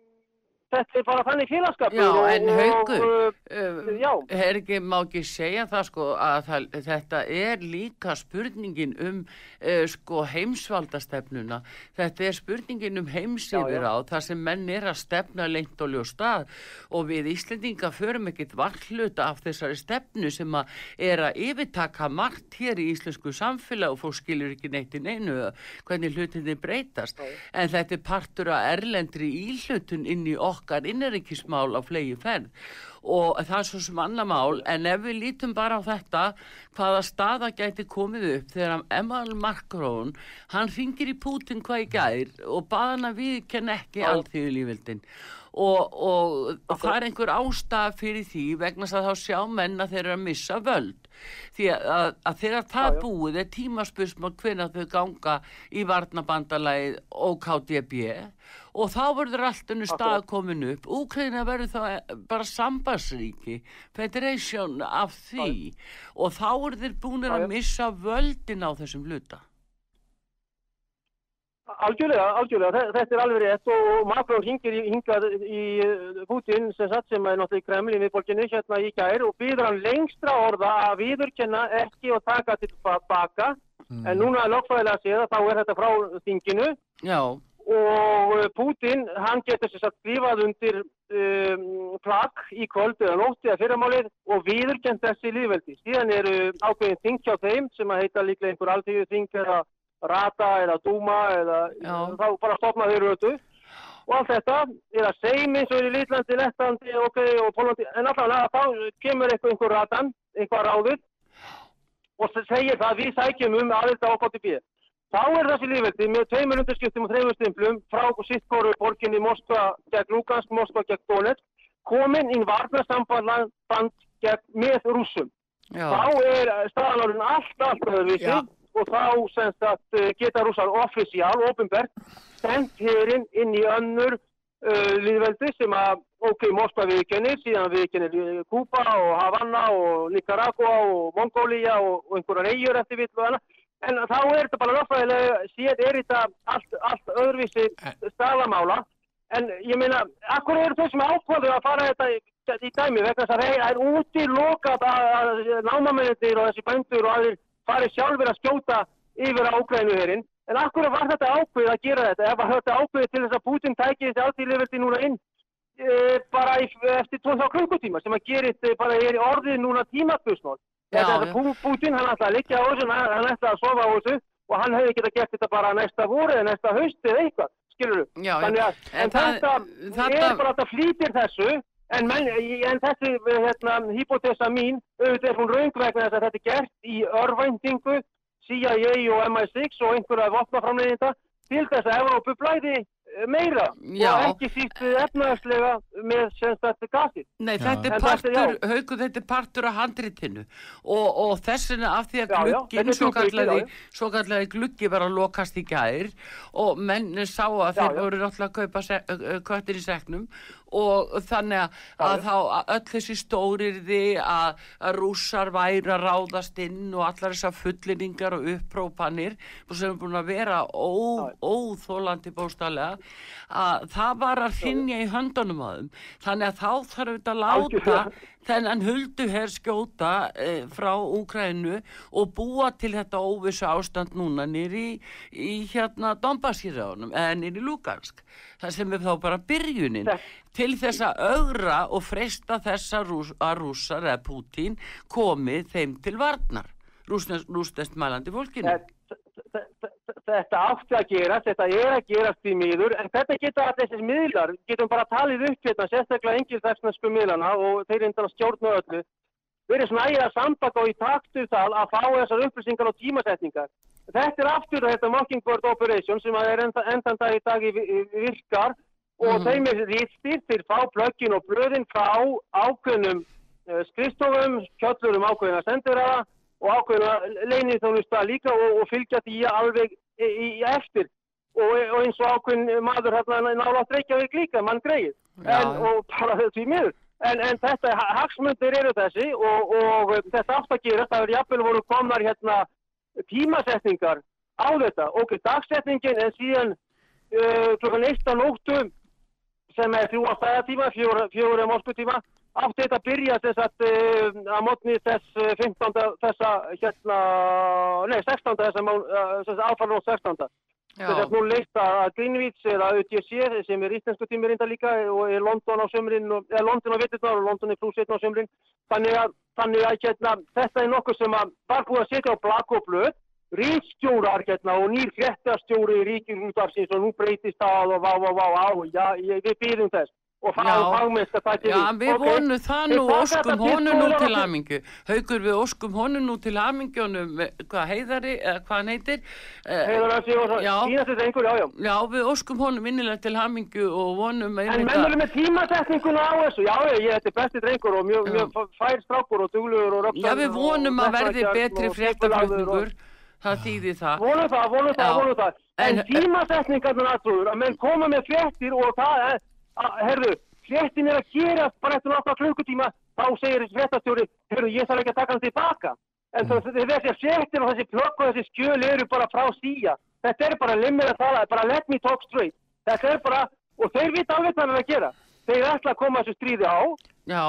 þetta er bara þannig félagskapur Já, en uh, uh, já, er ekki, má ekki segja það sko að það, þetta er líka spurningin um uh, sko heimsvaldastefnuna. Þetta er spurningin um heimsýfir á þar sem menn er að stefna lengt og ljóst að. Og við Íslendinga förum ekkit varhluta af þessari stefnu sem að er að yfirtaka margt hér í íslensku samfélag og fólk skilur ekki neitt í neinu hvernig hlutinni breytast. En þetta er partur af erlendri íhlutun inn í okkar innarikismál á flegi ferð. Og það er svo sem annar mál en ef við lítum bara á þetta hvaða staða gæti komið upp þegar Emmanuel Macron hann ringir í Putin hvað í gær og baða hann að viðkenna ekki allþjóðu lífildin og, og, og það er einhver ástæða fyrir því vegna þess að þá sjá menn að þeir eru að missa völd því að, að, þegar það Já, já. búið er tímaspursmál hvenær þau ganga í varnabandalagið og KDB og þá verður allt önnu stað komin upp. Úkraina verður þá eh, bara sambassríki federation af því. Og þá eru þeir búinir Já, að já. missa völdin á þessum hluta algjörlega, algjörlega, Þe- þetta er alveg rétt og Macron hingir í, hingað í uh, Putin sem satt sem er náttúrulega í Kreml í miðborginni hérna í gær og býður hann lengstra orða að viðurkenna ekki og taka til baka. En núna er lögfræðilega séð að þá er þetta frá þinginu. Já, og uh, Putin, hann getur sér satt skrifað undir um, plagg í kvöld eða nótt eða fyrramálið og viðurkend þessi lífveldi. Síðan eru ákveðin þing hjá þeim sem að heita líklega einhver alþjóðu þing eða rata eða dúma eða Já. þá bara stopna þeir rötu og allt þetta eða seim eins og er í Lítlandi, Lettandi okay, og Pólandi en alltaf þá kemur einhver ratan, eitthvað ráður og segir það að við sækjum um aðeins á KTB. Þá er þessi lífveldi með tveimur undirskiptum og þreimur stimplum frá sittkoru borginni Moskva gegn Lugansk, Moskva gegn Donetsk komin í varnarsamband með rússum. já, Þá er staðan orðin allt, allt öðruvísi Já. Og þá semst að uh, geta rússar offisíal, ofinbert, sendt hérinn inn í önnur uh, líðveldi sem að, ok, Moskva viðkennir, síðan viðkennir uh, Kúpa og Havanna og Nicaragua og Mongólia og, og einhverjar eigjur eftir vill og annað. En þá er þetta bara náttúrulega, síðan er þetta allt, allt öðruvísi staðamála. En ég meina, akkur eru þau sem ákvaðu að fara þetta í, í dæmi vegna þess að það er útilokað að, að námamennir og þessi bændur og aðrir fari sjálfur að skjóta yfir á Úkrænuherinn. En akkur var þetta ákveðið að gera þetta? Ef þetta ákveðið til þess að Putin tæki þessi alltíðliðveldi núna inn e, bara í, eftir 12 klukkutíma sem að gerist e, bara er orðið núna Pú- Putin, hann ætlaði að liggja á þessu, hann ætlaði að sofa á þessu og hann hefði getað gert þetta bara næsta voru eða næsta haust eða eitthvað, skilur að, En en, þetta, þetta- er bara að þetta flýtir þessu, en, menn, en þessi hérna, hypotesa mín, auðvitað er hún raung vegna þess að þetta er gert í örvæntingu, CIA og MI6 og einhverja vopnaframleginda til þess að Evrópu blæði eh, meira Já. og ekki síst efnaðarslega með semst þetta gasið. Nei, þetta er partur, já. hauku, þetta er partur af handritinu og, og þessina af því að er svo kallagi, gluggi var að lokast í gær og menn sá að Já, þeir voru náttúrulega að kaupa köttir í seknum og þannig að, að þá öll þessi stórirði að, að rússar væri að ráðast inn og allar þessar fullinningar og upprópanir sem er búin að vera ó, óþólandi bóstalega að það var að hrinja í höndunum þeim. Þannig að þá þarf þetta að láta. Þennan hulduher skjóta eh, frá Úkrænu og búa til þetta óvissu ástand núna nýri í, í hérna Donbassíraunum eða nýri Lugansk. Það sem er þá bara byrjunin Þetta- til þess að augra og fresta þess að, rús, að rússar eða Pútín komið þeim til varnar rústest mælandi fólkinu. Þetta- þetta átti að gerast, þetta er að gerast í miður, en þetta geta allir þessir miðlar, getum bara talið upp hérna, sérstaklega engildagsnesku miðlana og þeir reyndan að stjórna öllu. verið snæða sambaka og í taktu það að fá þessar upplýsingar og tímasetningar. Þetta er aftur þetta Mockingbird Operation sem er enda, endan dag í dag í, virkar og mm. þeim er rýttir til fá plöggin og blöðin frá ákveðnum uh, skristofum, kjöllurum ákveðina sendiræða og ákveðina leinið þónusta líka og, og fylgja því alveg í, í eftir og, og eins og ákveðin maður hérna nála að dreykja við líka, mann greið og bara þetta í miður. En, en þetta, hagsmundir eru þessi og, og þetta átt að gera, það er jafnvel voru komnar hérna tímasetningar á þetta. Ok, dagsetningin en síðan uh, klokkan 1. nóttum sem er þrjú á stæðatíma, fjóru á morskutíma, átti þetta að byrja þess að að mótni þess 15. þessa hérna, nei 16. þessa, þessa áfæðan og 16. Þess að nú leista að Greenwich eða UTC sem er íslensku tímirinda líka og er London á sömurinn, eða London á vitturnar og London er pluss 1 á sömurinn. Þannig að, þannig að hérna, þetta er nokkuð sem var búið að setja á blakk og blöð, ríkstjórar hérna, og nýr fréttastjóri í ríkjumútarsins og nú breytist það og vá, vá, vá, á, já, við býðum þess og fagmennska það Já, við okay. vonum það nú, óskum honum nú til hamingu. Haugur, við óskum honum nú til hamingjónum, hvað heiðari, eða hvað hann heitir. Eh, heiðar að síðan, síðast þetta einhver, já, já. Já, við óskum honum innilega til hamingu og vonum að... En mennur með tímasetninguna á þessu, já, ég, þetta er bestið drengur og mjög, mjög fær strákur og duglugur og röpsar. Já, við vonum að verði betri fréttaflutningur. Það þýðir það. Volum það, volum það, volum það. En tímasetningarnar aðtrúður, að menn koma með fréttir og það, herðu, fréttin er að gera bara eftir náttúrulega klukkutíma, þá segir fréttastjóri, herðu, ég þarf ekki að taka hann tilbaka. En mm. þessi fréttin og þessi plökk og þessi skjöl eru bara frá síja. Þetta er bara limir að tala, bara let me talk straight. Þetta er bara, og þeir vita alveg hvað það er að gera. Þeir ætla að koma þessu stríði á,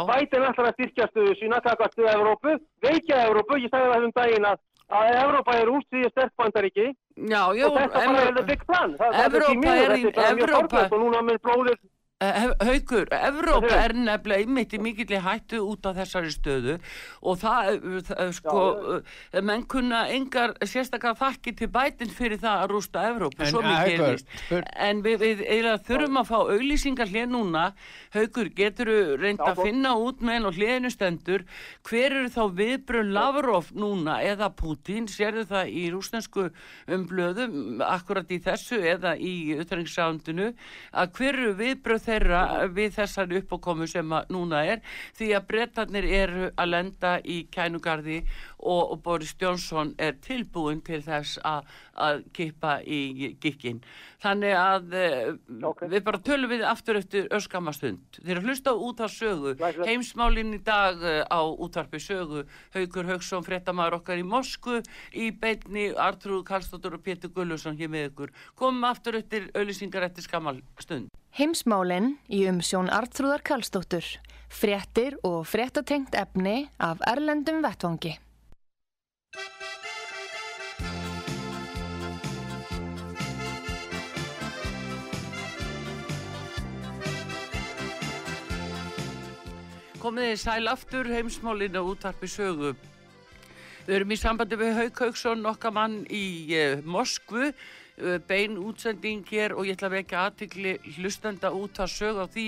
bætinn ætla að styrkjastuðu sína, takastuðu Evrópu, veikja Evrópu, ég sagði það um daginn að að Evrópa er úrstíðið sterkbandaríki og þetta bara er það byggt plan. Það, Evrópa er, er, er, er Evrópa. Mjög sorglega og núna með blóðir Eh, Haugur, Evrópa er nefnilega einmitt í mikill hættu út af þessari stöðu og það, eh, það sko, Já, eh, menn kunna engar sérstaklega þakki til bætin fyrir það að rústa Evrópa, svo mikið er vist. En við, við eiginlega þurfum að fá auglýsingar hlið núna. Haugur, getur þú reynd að finna út með henn og hliðinu stendur, hver eru þá viðbröð Lavrov núna eða Putin, sérðu það í rúsnesku umblöðum, akkurat í þessu eða í utrengsándinu, að hver eru viðbröð þeirra við þessar uppákomu sem núna er því að brettarnir eru að lenda í kænugarði og, og Boris Jónsson er tilbúin til þess að kippa í gikkin. Þannig að eh, okay. við bara tölum við aftur eftir öskamastund. Þeir eru hlusta út á sögu. Heimsmálinn í dag eh, á útvarpi sögu. Haugur Haugsson, frettamæður okkar í Mosku í beitni Artrúð Karlsdóttur og Pétur Gullusson hér með ykkur. Komum aftur eftir auðlýsingar eftir skamastund. Heimsmálinn í umsjón Artrúðar Karlsdóttur. Frettir og frettatengt efni af Erlendum Vettvangi. Komið þið sæl aftur heimsmálinn á útarpi sögu. Við erum í sambandi við Hauk Hauksson, okkar mann í eh, Moskvu Uh, bein útsending hér og ég ætla að vekja aðtikli hlustenda út að sög á því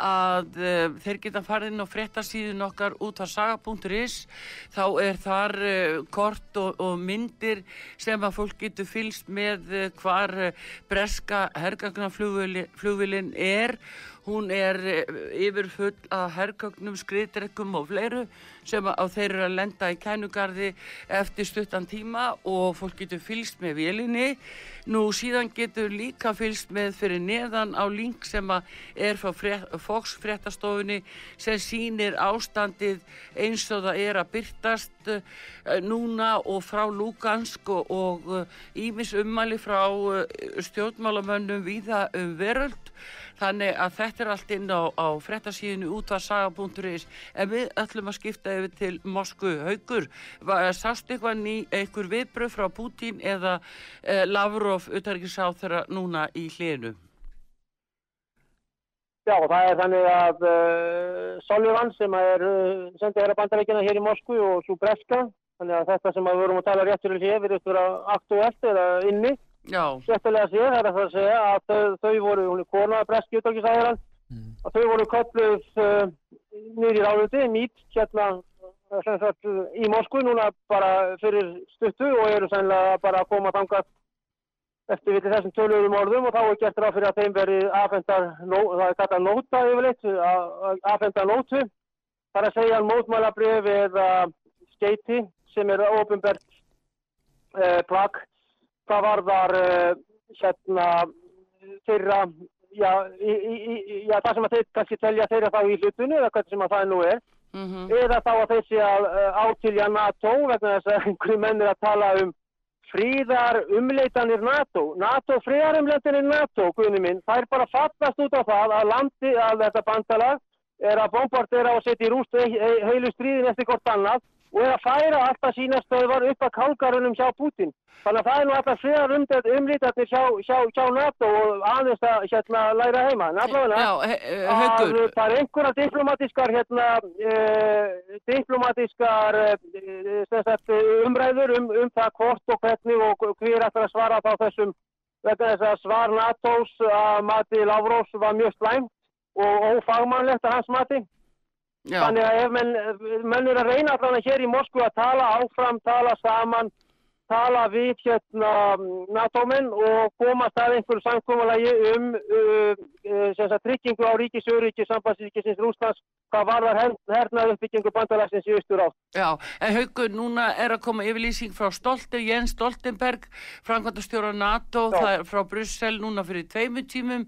að uh, þeir geta farið inn á frettasíðun okkar út að saga.is þá er þar uh, kort og, og myndir sem að fólk getur fylst með uh, hvar breska hergagnaflugvilin er hún er eh, yfirfull að herrkögnum, skriðdrekkum og fleiru sem á þeir eru að lenda í kænugarði eftir stuttan tíma og fólk getur fylst með vélinni. Nú síðan getur líka fylst með fyrir neðan á link sem er frá Fox fréttastofunni sem sínir ástandið eins og það er að byrtast núna og frá Lugansk og ímis uh, ummæli frá uh, stjórnmálamönnum viða um veröld Þannig að þetta er allt inn á, á frettasíðinu út af saga.is en við ætlum að skipta yfir til Moskvu haugur. Sást eitthvað ný, einhver viðbröð frá Putin eða eh, Lavrov utarrikiðsáð þeirra núna í hlénu? Já, það er þannig að uh, Sullivan sem er uh, sendið hér að bandarækina hér í Moskvu og svo Breska, þannig að þetta sem við vorum að tala réttur í hér verður að vera aktuelt eða inni Sérstaklega sé það er að það segja að þau, þau voru, hún er kona, breski utalgisæðaran, mm. að þau voru kopluð uh, nýri ráðuti, nýtt hérna sagt, í Moskvu núna bara fyrir stuttu og eru sannlega bara að koma þangað eftir við þessum töluðum orðum og þá er gert ráð fyrir að þeim veri aðfendar, það er kallað nóta yfirleitt, aðfendar nótu. Það er að segja mótmálabrif eða skeiti sem er ofinbært eh, plagg. Það var þar eh, hérna þeirra, já, í, í, í, já, það sem að þeir kannski telja þeirra þá í hlutunni eða hvernig sem að það nú er. Mm -hmm. Eða þá að þeir sé að uh, átilja NATO vegna þess að einhverju menn er að tala um fríðar umleitanir NATO. NATO, fríðar umleitanir NATO, guðni minn, það er bara fattast út á það að landi að þetta bandalag er að bombardera og setja í rúst heilu stríðin eftir hvort annað og er að færa alltaf sína stöðvar upp að kálgarunum hjá Putin. Þannig að það er nú alltaf fríðar umleitanir hjá, hjá, hjá NATO og aðeins að hérna læra heima. Nefnilega, að það er einhverja diplomatískar hérna, uh, diplomatískar uh, umræður um, um það hvort og hvernig og hver eftir að svara á þessum vegna þess að svar NATO's að mati Lavrós var mjög slæmt og ófagmannlegt að hans mati. Já. Þannig að ef menn, menn er að reyna allavega hér í Moskvu að tala áfram, tala saman, tala við hérna NATO-menn og komast að einhverju samkómalagi um uh, uh, tryggingu á ríkisjöryggi sambandsríkisins Rúslands hvað var þar hernað uppbyggingu bandalagsins í austur átt. Já, en haugur, núna er að koma yfirlýsing frá Stolten, Jens Stoltenberg, framkvæmdastjóra NATO, er frá Brussel núna fyrir tveimu tímum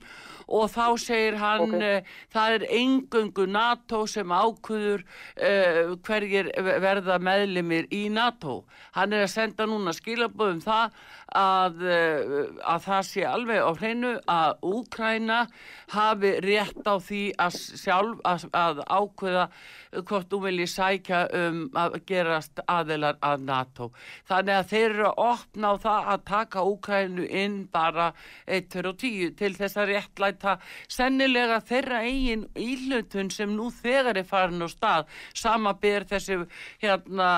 og þá segir hann okay. uh, það er engöngu NATO sem ákvöður uh, hverjir verða meðlimir í NATO. Hann er að senda núna skilaböðum það að, uh, að það sé alveg á hreinu að Úkræna hafi rétt á því að sjálf að, að ákvöða hvort þú viljið sækja um að gerast aðilar að NATO. Þannig að þeir eru að opna á það að taka Úkrænu inn bara 1-10 til þess að réttlæta sennilega þeirra eigin íhlutun sem nú þegar er farin á stað. Sama ber þessi hérna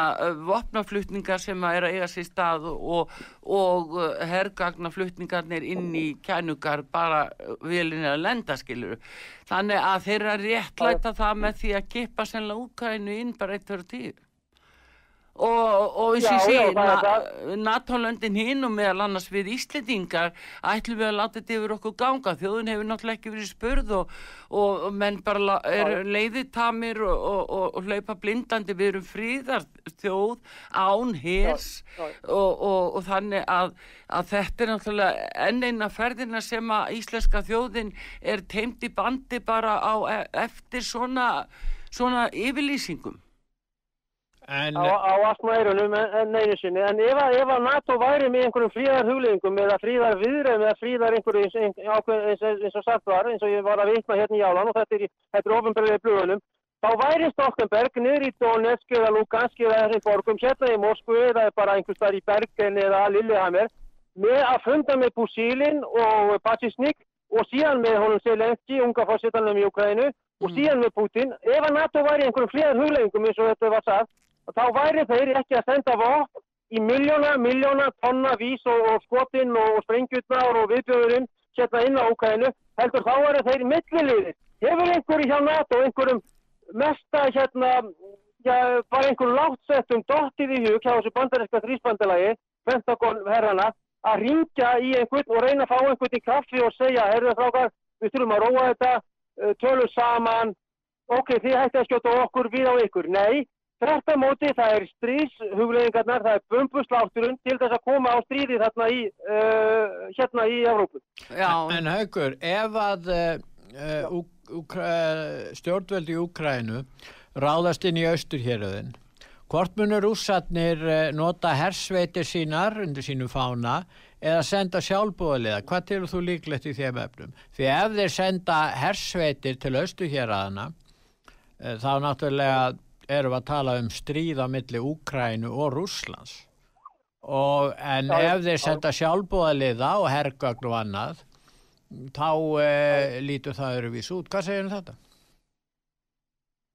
vopnaflutningar sem að er að eiga sér stað og, og hergagnaflutningarnir inn í kænugar bara vilinni að lenda skiluru. Þannig að þeirra réttlæta það með því að kipa sennilega Úkrænu inn bara eitt fyrir tíu. Og, og eins og ég segi, NATO-löndin hinn og meðal annars við Íslandingar ætlum við að láta þetta yfir okkur ganga. Þjóðun hefur náttúrulega ekki verið spurð og, og menn bara er leiðitamir og, og hlaupa blindandi. Við erum fríðar þjóð án hers og þannig að, að þetta er náttúrulega enn eina ferðina sem að íslenska þjóðin er teimt í bandi bara á e, eftir svona, svona yfirlýsingum. En, á, á astmaðurunum en einu sinni en ef að, ef að NATO væri með einhverjum fríðar hugleggingum eða fríðar viðræðum eða fríðar einhverju eins, eins, eins og sagt var eins og ég var að vitna hérna í álan og þetta er, er ofinberðið blöðunum þá væri Stoltenberg niður í Donetsk eða Lugansk eða þessum borgum hérna í Moskvu eða bara einhvers þar í Bergen eða Lillehammer með að funda með Pusilin og Pacisnik og síðan með honum Selenski, unga fórsettanum í Ukraínu og mm. síðan með Putin ef að NATO væri einhverjum fríðar hugleggingum eins og þetta var sagt og þá væri þeir ekki að senda vopn í miljóna, miljóna tonna vís og, og skotinn og sprengjutnar og viðbjöðurinn hérna inn á Ukraínu, heldur þá væri þeir mittliliðir. Hefur einhverju hjá NATO, einhverjum mesta hérna, já, bara einhverjum látsettum dottið í hug hjá þessu bandarinska þrýsbandalagi, Pentagon herrana, að ringja í einhvern og reyna að fá einhvern í kaffi og segja, herruðu frákar, við þurfum að róa þetta, uh, tölum saman, ok, þið hætti að skjóta okkur við á ykkur. Nei, Þetta móti það er stríðshugleðingarnar, það er bumbuslátturinn til þess að koma á stríði þarna í, uh, hérna í Európu. En, en haugur, ef að uh, stjórnveldi í Úkrænu ráðast inn í austurhjörðin, hvort munur ússatnir uh, nota hersveitir sínar undir sínu fána eða senda sjálfbúðaliða? Hvað til þú líklegt í þeim efnum? Því ef þeir senda hersveitir til austurhjörðana, uh, þá náttúrulega erum við að tala um stríða millir Úkrænu og Rúslands og en Já, ef þeir senda sjálfbúðaliða og herrgögn og annað þá eh, lítur það öðruvís út. Hvað segir um þetta?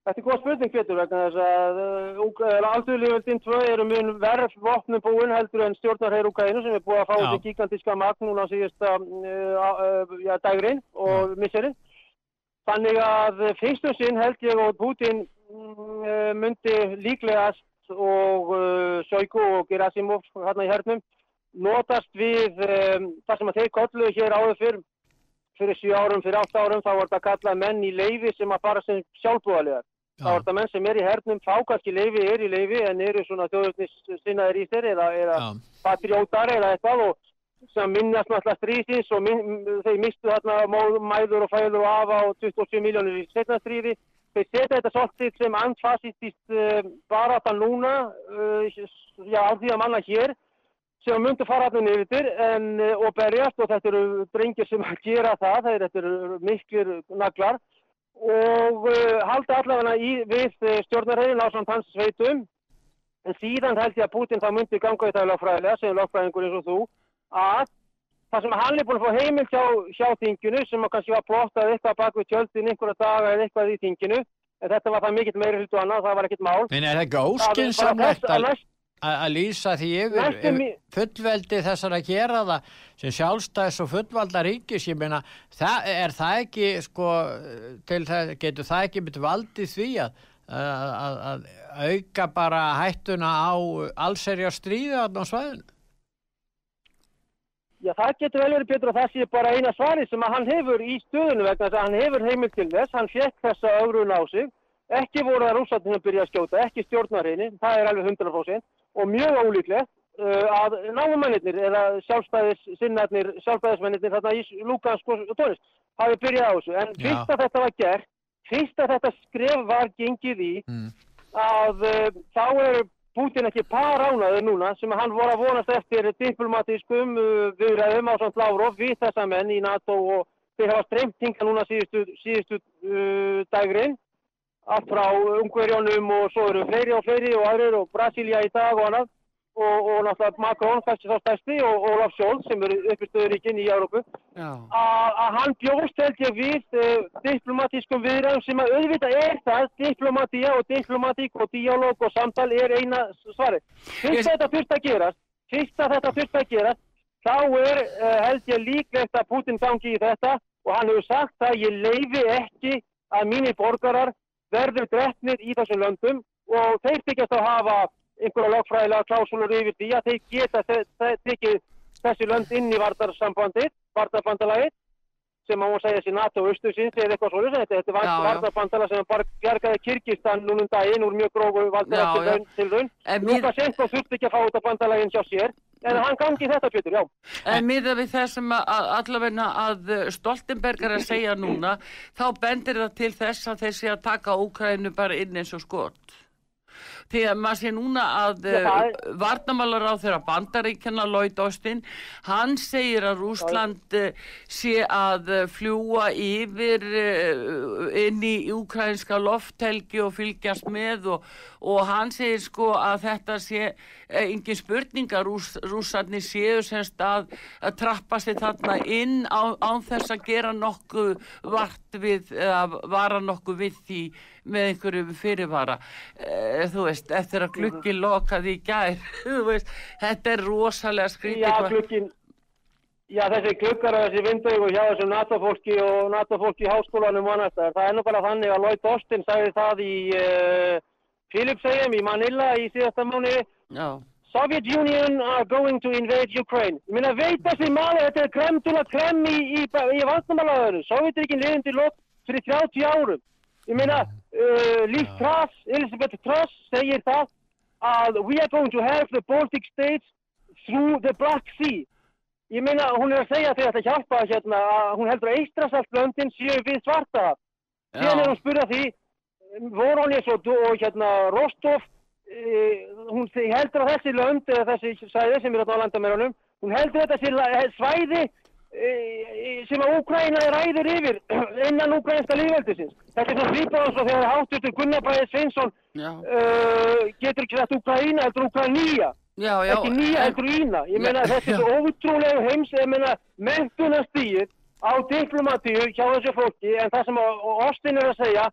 Þetta er góð spurning Petur vegna þess að uh, aldurlíföldin 2 eru mun verð vopnum búin heldur en stjórnarheir Úkrænu sem er búið að fá þetta gigantíska magn núna síðasta uh, uh, dægrin og misserinn. Þannig að fyrstum sinn held ég og Putin myndi líklegast og uh, Sjойgu og Gerasimov hérna í hernum notast við um, það sem að þeir kolluðu hér áður fyrr fyrir 7 árum, fyrir 8 árum þá var þetta kallað menn í leifi sem að fara sem sjálfbúðaliðar. Þá var þetta menn sem er í hernum, fá kannski leifi, er í leifi en eru svona þjóðurnis sinnaðir í þeir eða, eða patriótar eða eitthvað og sem minnast náttúrulega stríðins og min, þeir mistu móð, mæður og fæður og afa og 27 miljónir í setna stríði. Þeir setja þetta svolítið sem antifasistist uh, bara þetta núna, uh, já, á því að manna hér sem myndu fara allir niður en, uh, og berjast og þetta eru drengir sem að gera það, þetta eru miklir naglar og halda allavega í, við stjórnarhegin á samt hans sveitum. En síðan held ég að Putin það myndi ganga í það lögfræðilega sem lögfræðingur eins og þú að það sem hann er búin að fá heimild hjá, hjá þinginu sem kannski var plottað eitthvað bak við tjöldin einhverja daga eða eitthvað í þinginu en þetta var það mikill meiri hlutu annað, það var ekkit mál En er það ekki óskinsamlegt að, að að lýsa því yfir, yfir fullveldi þessar að gera það sem sjálfstæðis og fullvalda ríkis, ég meina, það, er það ekki, sko, til það, getur það ekki myndi valdið því að, að, auka bara hættuna á allserja stríði á svæðinu? Já, það getur vel verið betur og það sé bara eina svari sem að hann hefur í stöðunu vegna þess að hann hefur heimild til þess, hann fekk þessa ögrun á sig, ekki voru það rússatinn að byrja að skjóta, ekki stjórnarhinni, það er alveg 100% og mjög ólíklegt uh, að náumennir eða sjálfstæðis sinnarnir, sjálfstæðismennir þarna í Lugansk og Tónist hafi byrjað á þessu, en fyrst að þetta var gert, fyrst að þetta skref var gengið í Mm. að uh, þá er Putin ekki par ánaður núna sem hann voru að vonast eftir diplomatískum uh, viðræðum á samt Lavrov við þessa menn í NATO og þeir hafa streymt hinga núna síðustu, síðustu uh, dagrin allt frá Ungverjónum og svo eru fleiri og fleiri og aðrir og Brasilia í dag og annað og, og náttúrulega Macron, kannski þá stærsti og Olaf Scholz sem eru uppistöðuríkinn í Európu að að hann bjóst held ég við uh, diplomatískum viðræðum sem að auðvitað er það, diplomatía og diplomatík og dialóg og samtal er eina svari. Fyrst að þetta fyrst að gerast, fyrst að þetta fyrst að gerast, þá er uh, held ég líklegt að Putin gangi í þetta og hann hefur sagt að ég leifi ekki að mínir borgarar verður drefnir í þessum löndum og þeir þykjast að hafa einhverja lagfræðilega klásulur yfir því að þeir geta tekið þessi lönd inn í vardarsambandið, vardarbandalagið sem má segja sér NATO austusins eða eitthvað svolítið, þetta, þetta Já, já. var vardarbandalag sem bara bjargaði Kyrkistan núnum daginn úr mjög grófu Já, valdara til raun. En mér- Lukashenko þurfti ekki að fá þetta bandalaginn hjá sér en hann gangi þetta Pétur, já. En miða við það sem að, að allavegna að uh, Stoltenberg er að segja núna, þá bendir það til þess að þeir sé að taka Úkrænu bara inn eins og skot. Að maður sé núna að uh, varnamálar á þeirra bandaríkjana Lloyd Austin, hann segir að Rúsland uh, sé að uh, fljúa yfir inn í úkrænska lofthelgi og fylgjast með og, og hann segir sko að þetta sé eh, engin spurning að rús, rússarnir séu semst að, að trappa sig þarna inn á, án þess að gera nokkuð vart við eða vara nokkuð við því með einhverju fyrirvara e, þú veist, eftir að glukki lokaði í gær þú veist, þetta er rosalega skrítið Já, glukkin, já þessi glukkar og þessi vindaugu hjá þessum NATO-fólki og NATO-fólki í háskólanum og annars það er nú bara þannig að Lloyd Austin sagði það í uh, Philipsheim í Manila í síðasta mánu Já, Soviet Union are going to invade Ukraine. Ég meina, veit þessi maður, þetta er krem til að krem í, í, í vandamalaðinu. Sovjetrikin liðin til lok fyrir 30 árum. Ég meina, uh, Liz Truss, Elizabeth Truss segir það að we are going to have the Baltic states through the Black Sea. Ég meina, hún er að segja þegar þetta hjálpa hérna að hún heldur að Eistrasaltlöndin séu við svarta. Síðan er hún spurða því, Voronins og, og hérna Rostov, e, hún heldur að þessi lönd, eða þessi svæði sem er á landamærunum, hún heldur þetta sé la- svæði sem að Úkræna ræður yfir innan úkrænska lífveldisins. Þetta er svona eins og þegar háttutur Gunnar Bræði Sveinsson uh, getur ekki sagt Úkræna, Úkrænía. já, já Ekki nýja, en- heldur ína. Ég meina þetta er svo ótrúlega heims, ég meina mentunastíð á diplomatíu hjá þessu fólki en það sem Austin er að segja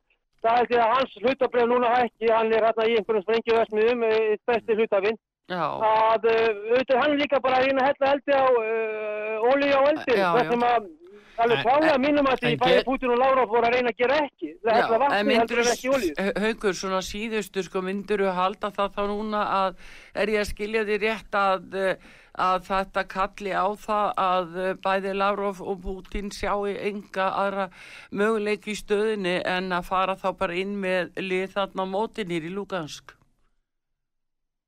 það er því að hans hlutabref núna hækki, hann er hérna í einhverjum sprengjuversmiðum, eitt besti hlutafinn, já, að uh, auðvitað hann líka bara að reyna að hella eldi á uh, olíu á eldi, það sem að alveg en- mínum að því bæði Putin og Lavrov voru að reyna að gera ekki. Það hella vatni heldur en ekki olíu. haugur svona síðustu sko myndur þú halda það þá núna að er ég að skilja því rétt að, eh, að þetta kalli á það að eh, bæði Lavrov og Putin sjáu enga aðra möguleik í stöðinni en að fara þá bara inn með lið þarna mótinir í Lugansk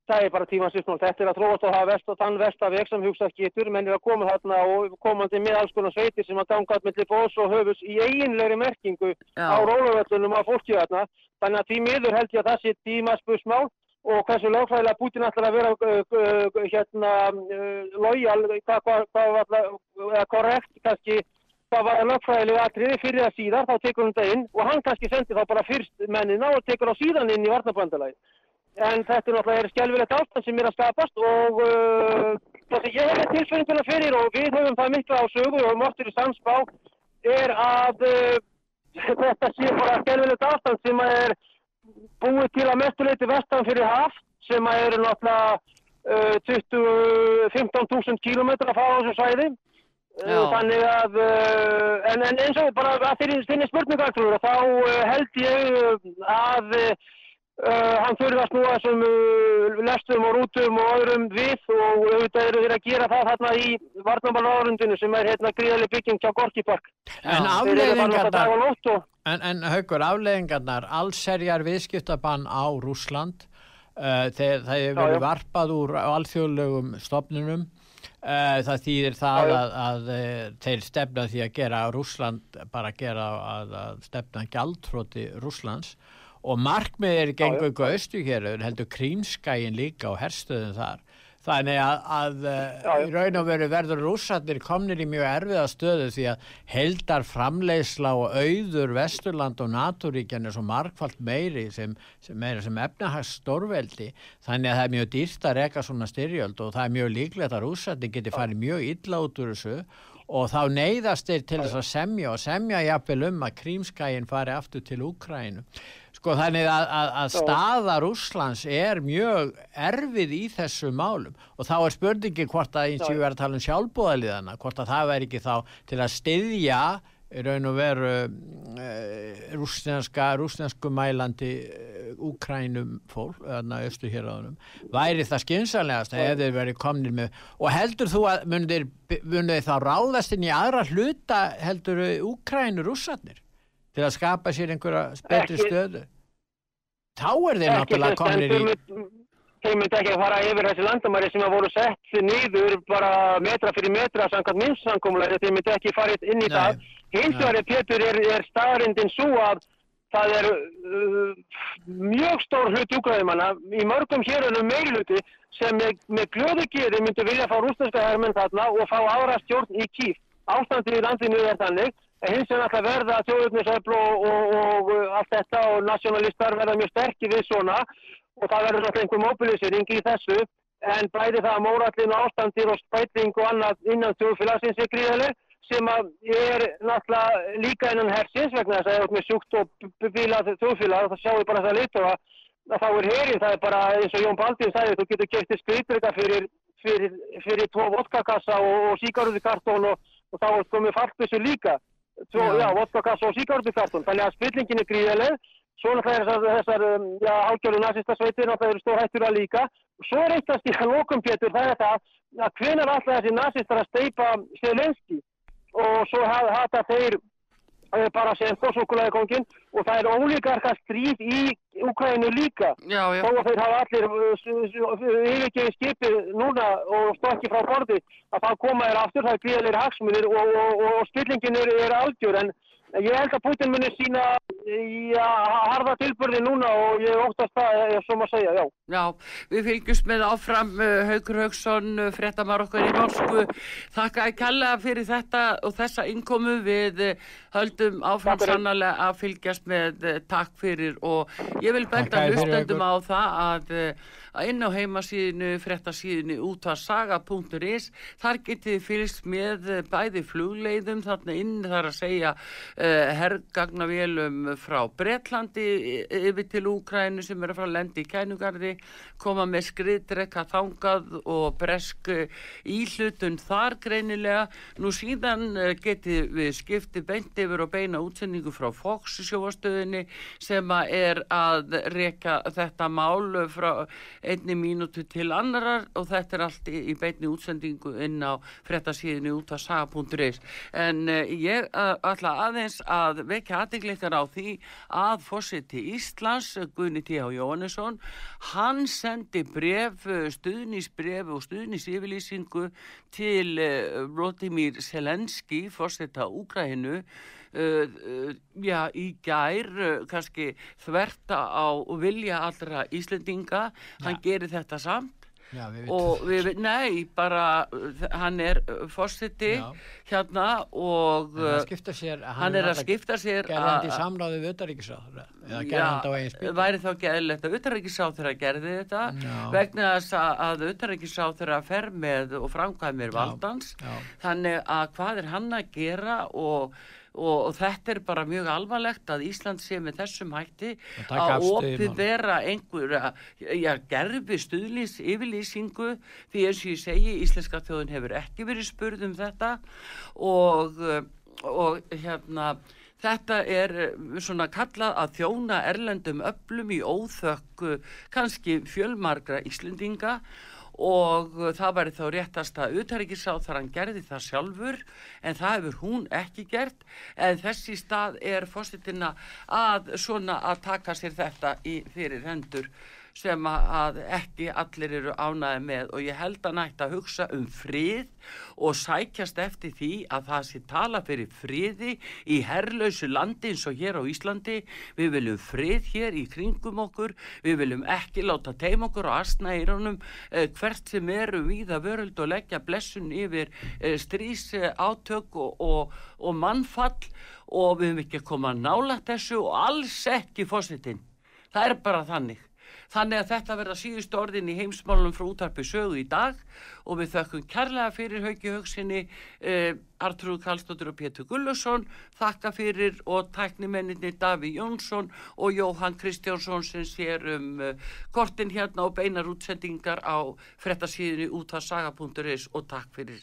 Það er bara tíma sýstmál. Þetta er að þróast á það vest og þann vestaveg sem hugsað getur, menn er að koma þarna og komandi með alls konar sveitir sem að ganga allt mellir bós og höfus í eiginlegri merkingu á Já, róluvöllunum á fólki þarna. Þannig að því miður held ég að það sé tíma spursmál og hversu lögfræðilega Putin ætlar að vera uh, hérna uh, lojal, hvað var það, korrekt kannski, hvað var lögfræðilega atriði fyrir það síðar, þá tekur hún það inn og hann kannski sendir þá bara fyrst mennina og tekur á síðan inn í varnabandalagi. En þetta er náttúrulega er skjálfilegt ástand sem er að skapast og uh, það sem ég hef tilsvönguna fyrir og við höfum það mikla á sögu og máttur í samspá er að uh, þetta sé bara skjálfilegt ástand sem að er búið til að mestuleiti vestan fyrir haf sem að eru náttúrulega uh, 20, 15.000 kílometra frá þessu svæði. Uh, Já. Þannig að, uh, en, en eins og bara að þeirri þinni spurningartrúður þá held ég að hann þurfi að snúa þessum uh, lestum og rútum og öðrum við og auðvitað eru þeir að gera það þarna í varnambalárundinu sem er hérna gríðarlega bygging hjá Gorki Park. En Þeir eru afleiðingarnar, og en, en haugur, afleiðingarnar, allserjar viðskiptabann á Rúsland, uh, þegar það hefur Já, verið já. varpað úr alþjóðlegum stopnunum, uh, það þýðir það Já, já. að, að uh, þeir stefna því að gera Rúsland, bara gera að, að stefna gjaldfróti Rúslands og markmiðir gengur ykkur austu hér, heldur krímskæin líka og herstöðum þar. Þannig að, að Já, uh, já. í raun og veru verður rússarnir komnir í mjög erfiða stöðu því að heldar framleiðsla og auður Vesturland og Naturíkjan er svo margfalt meiri sem, sem sem efnahags stórveldi þannig að það er mjög dýrt að reka svona styrjöld og það er mjög líklegt að rússarnir geti farið mjög illa út úr þessu og þá neyðast þeir til þess að semja og semja jafnvel um að krímskæin fari aftur til Úkrænu. Sko þannig að, að, að staða Rússlands er mjög erfið í þessu málum. Og þá er spurningi hvort að eins og við verðum að tala um sjálfbúðaliðana, hvort að það væri ekki þá til að styðja raun og veru uh, rúsneska, rúsnesku mælandi uh, Úkrænum fólk, þarna austu hér áðunum, væri það skynsanlegast að ef þeir verið komnir með og heldur þú að munir, munir þá ráðast inn í aðra hluta heldur Úkrænu rússarnir til að skapa sér einhverja betri Ekki- stöðu þá er þeir náttúrulega komnir í Þeir myndi ekki að fara yfir þessi landamæri sem að voru sett niður bara metra fyrir metra samkvæmt minnsankomlega þeir myndi ekki fara inn í Nei. það. Hins vegar Pétur er, er staðarindin svo að það er uh, mjög stór hlut júgræðimanna í mörgum hérunum meirluti sem með, með glöðu geði myndi vilja fá rúsneska hermenn þarna og fá ára stjórn í kýf. Ástandið í landinu er þannig hins vegar alltaf verða þjóðurnisöfl og, og, og, allt þetta og nationalistar verða mjög sterkir við svona. Og það verður náttúrulega einhver mobilisering í þessu. En bæði það að mórallin og ástandir og spæting og annað innan þjóðfélagsins er gríðaleg sem að er náttúrulega líka innan hersins vegna þess að það er með sjúkt og bílað þjóðfélag og það sjáum við bara það lit og að þá er herinn, það er bara eins og Jón Baldin sagði, þú getur kæftið skriðbreyka fyrir, fyrir, fyrir tvo vodkakassa og, og síkaruðukartón og, þá komið fartbissu líka tvo, Já. vodkakassa og síkaruðukartón þannig að spillingin er gríðaleg svo náttúrulega þessar, þessar um, já, hálgjörðu nazista sveitir náttúrulega eru stórhættur að líka. Svo er eitt að stíka lokum Pétur það er það að hvenar alltaf þessi nazistar að steipa Selenski og svo ha- hata þeir bara sem fórsókulæði kongin og það er ólíkarka stríð í Ukraínu líka. Já, já, þó að þeir hafa allir uh, yfirgefið skipið núna og stokki frá borði að það koma þér aftur, það er gríðalegir hagsmunir og, og, og, og spillingin er, er algjör en ég held að Putin muni sína já, harða tilbyrði núna og ég óttast það, ef svo maður segja, já. já, við fylgjumst með áfram uh, Haukur Hauksson, uh, fréttamar okkar í Moskvu, þakka að kalla fyrir þetta og þessa innkomu. Við höldum áfram sannarlega að fylgjast með takk fyrir og ég vil benda hlustendum á það að, að inn á heimasíðinu, fréttasíðinu útvarsaga.is þar getið þið fylgst með bæði flugleiðum þarna inn þar að segja uh, hergagnavélum frá Bretlandi yfir til Úkrænu sem er fara að lendi í kænugarði, koma með skriðdrekka þangað og bresk íhlutun þar greinilega. Nú síðan geti við skipti beint yfir og beina útsendingu frá Fox sjóastöðinni sem er að reyka þetta mál frá einni mínútu til annarar og þetta er allt í, beinni útsendingu inn á frettasíðinu út af saga.is en ég ætla aðeins að vekja aðdegleikar á því að fórsiti Íslands Gunni T.H. Jóhannesson hann sendi bref, stuðnisbref og stuðnisífylýsingu til uh, Vladimir Selenski fórsita Úkrahinu Uh, uh, já, í gær uh, kannski þverta á vilja allra Íslendinga hann gerir þetta samt Já, við og við, nei, bara hann er fórsiti hérna og sér, hann, hann er að skipta sér í samráði við auðaríkisáður eða það á eigin spil væri þá gæðilegt að auðaríkisáður að gerði þetta já. vegna þess að auðaríkisáður að fer með og framkvæmir valdans já. þannig að hvað er hann að gera og og, og þetta er bara mjög alvarlegt að Ísland sé með þessum hætti að opið vera einhverja gerfi stuðlýs yfirlýsingu. Því eins og ég segi Íslenska þjóðun hefur ekki verið spurð um þetta. Og, og hérna Þetta er svona kallað að þjóna erlendum öllum í óþökk kannski fjölmargra Íslendinga og það væri þá réttast að uthærikiðsáð þar hann gerði það sjálfur en það hefur hún ekki gert. En þessi stað er fórstittina að svona að taka sér þetta í fyrir hendur sem að ekki allir eru ánaði með. Og ég held að nætti að hugsa um frið og sækjast eftir því að það sé tala fyrir friði í herrlausu landi eins og hér á Íslandi. Við viljum frið hér í kringum okkur. Við viljum ekki láta teim okkur og astna í ránum eh, hvert sem eru við að vöruld og leggja blessun yfir eh, strís átök og, og, og mannfall. Og við viljum ekki koma nála þessu og alls ekki fósitinn það er bara þannig Þannig að þetta verða síðust orðin í heimsmálunum frá útarpi sögu í dag og við þökkum kærlega fyrir haugi högsinni eh, Artrúð Kallstóttur og Pétur Gullusson, þakka fyrir og tæknimenninni Daví Jónsson og Jóhann Kristjánsson sem sér um eh, kortin hérna og beinar útsendingar á frettasíðinu út af saga.is og takk fyrir.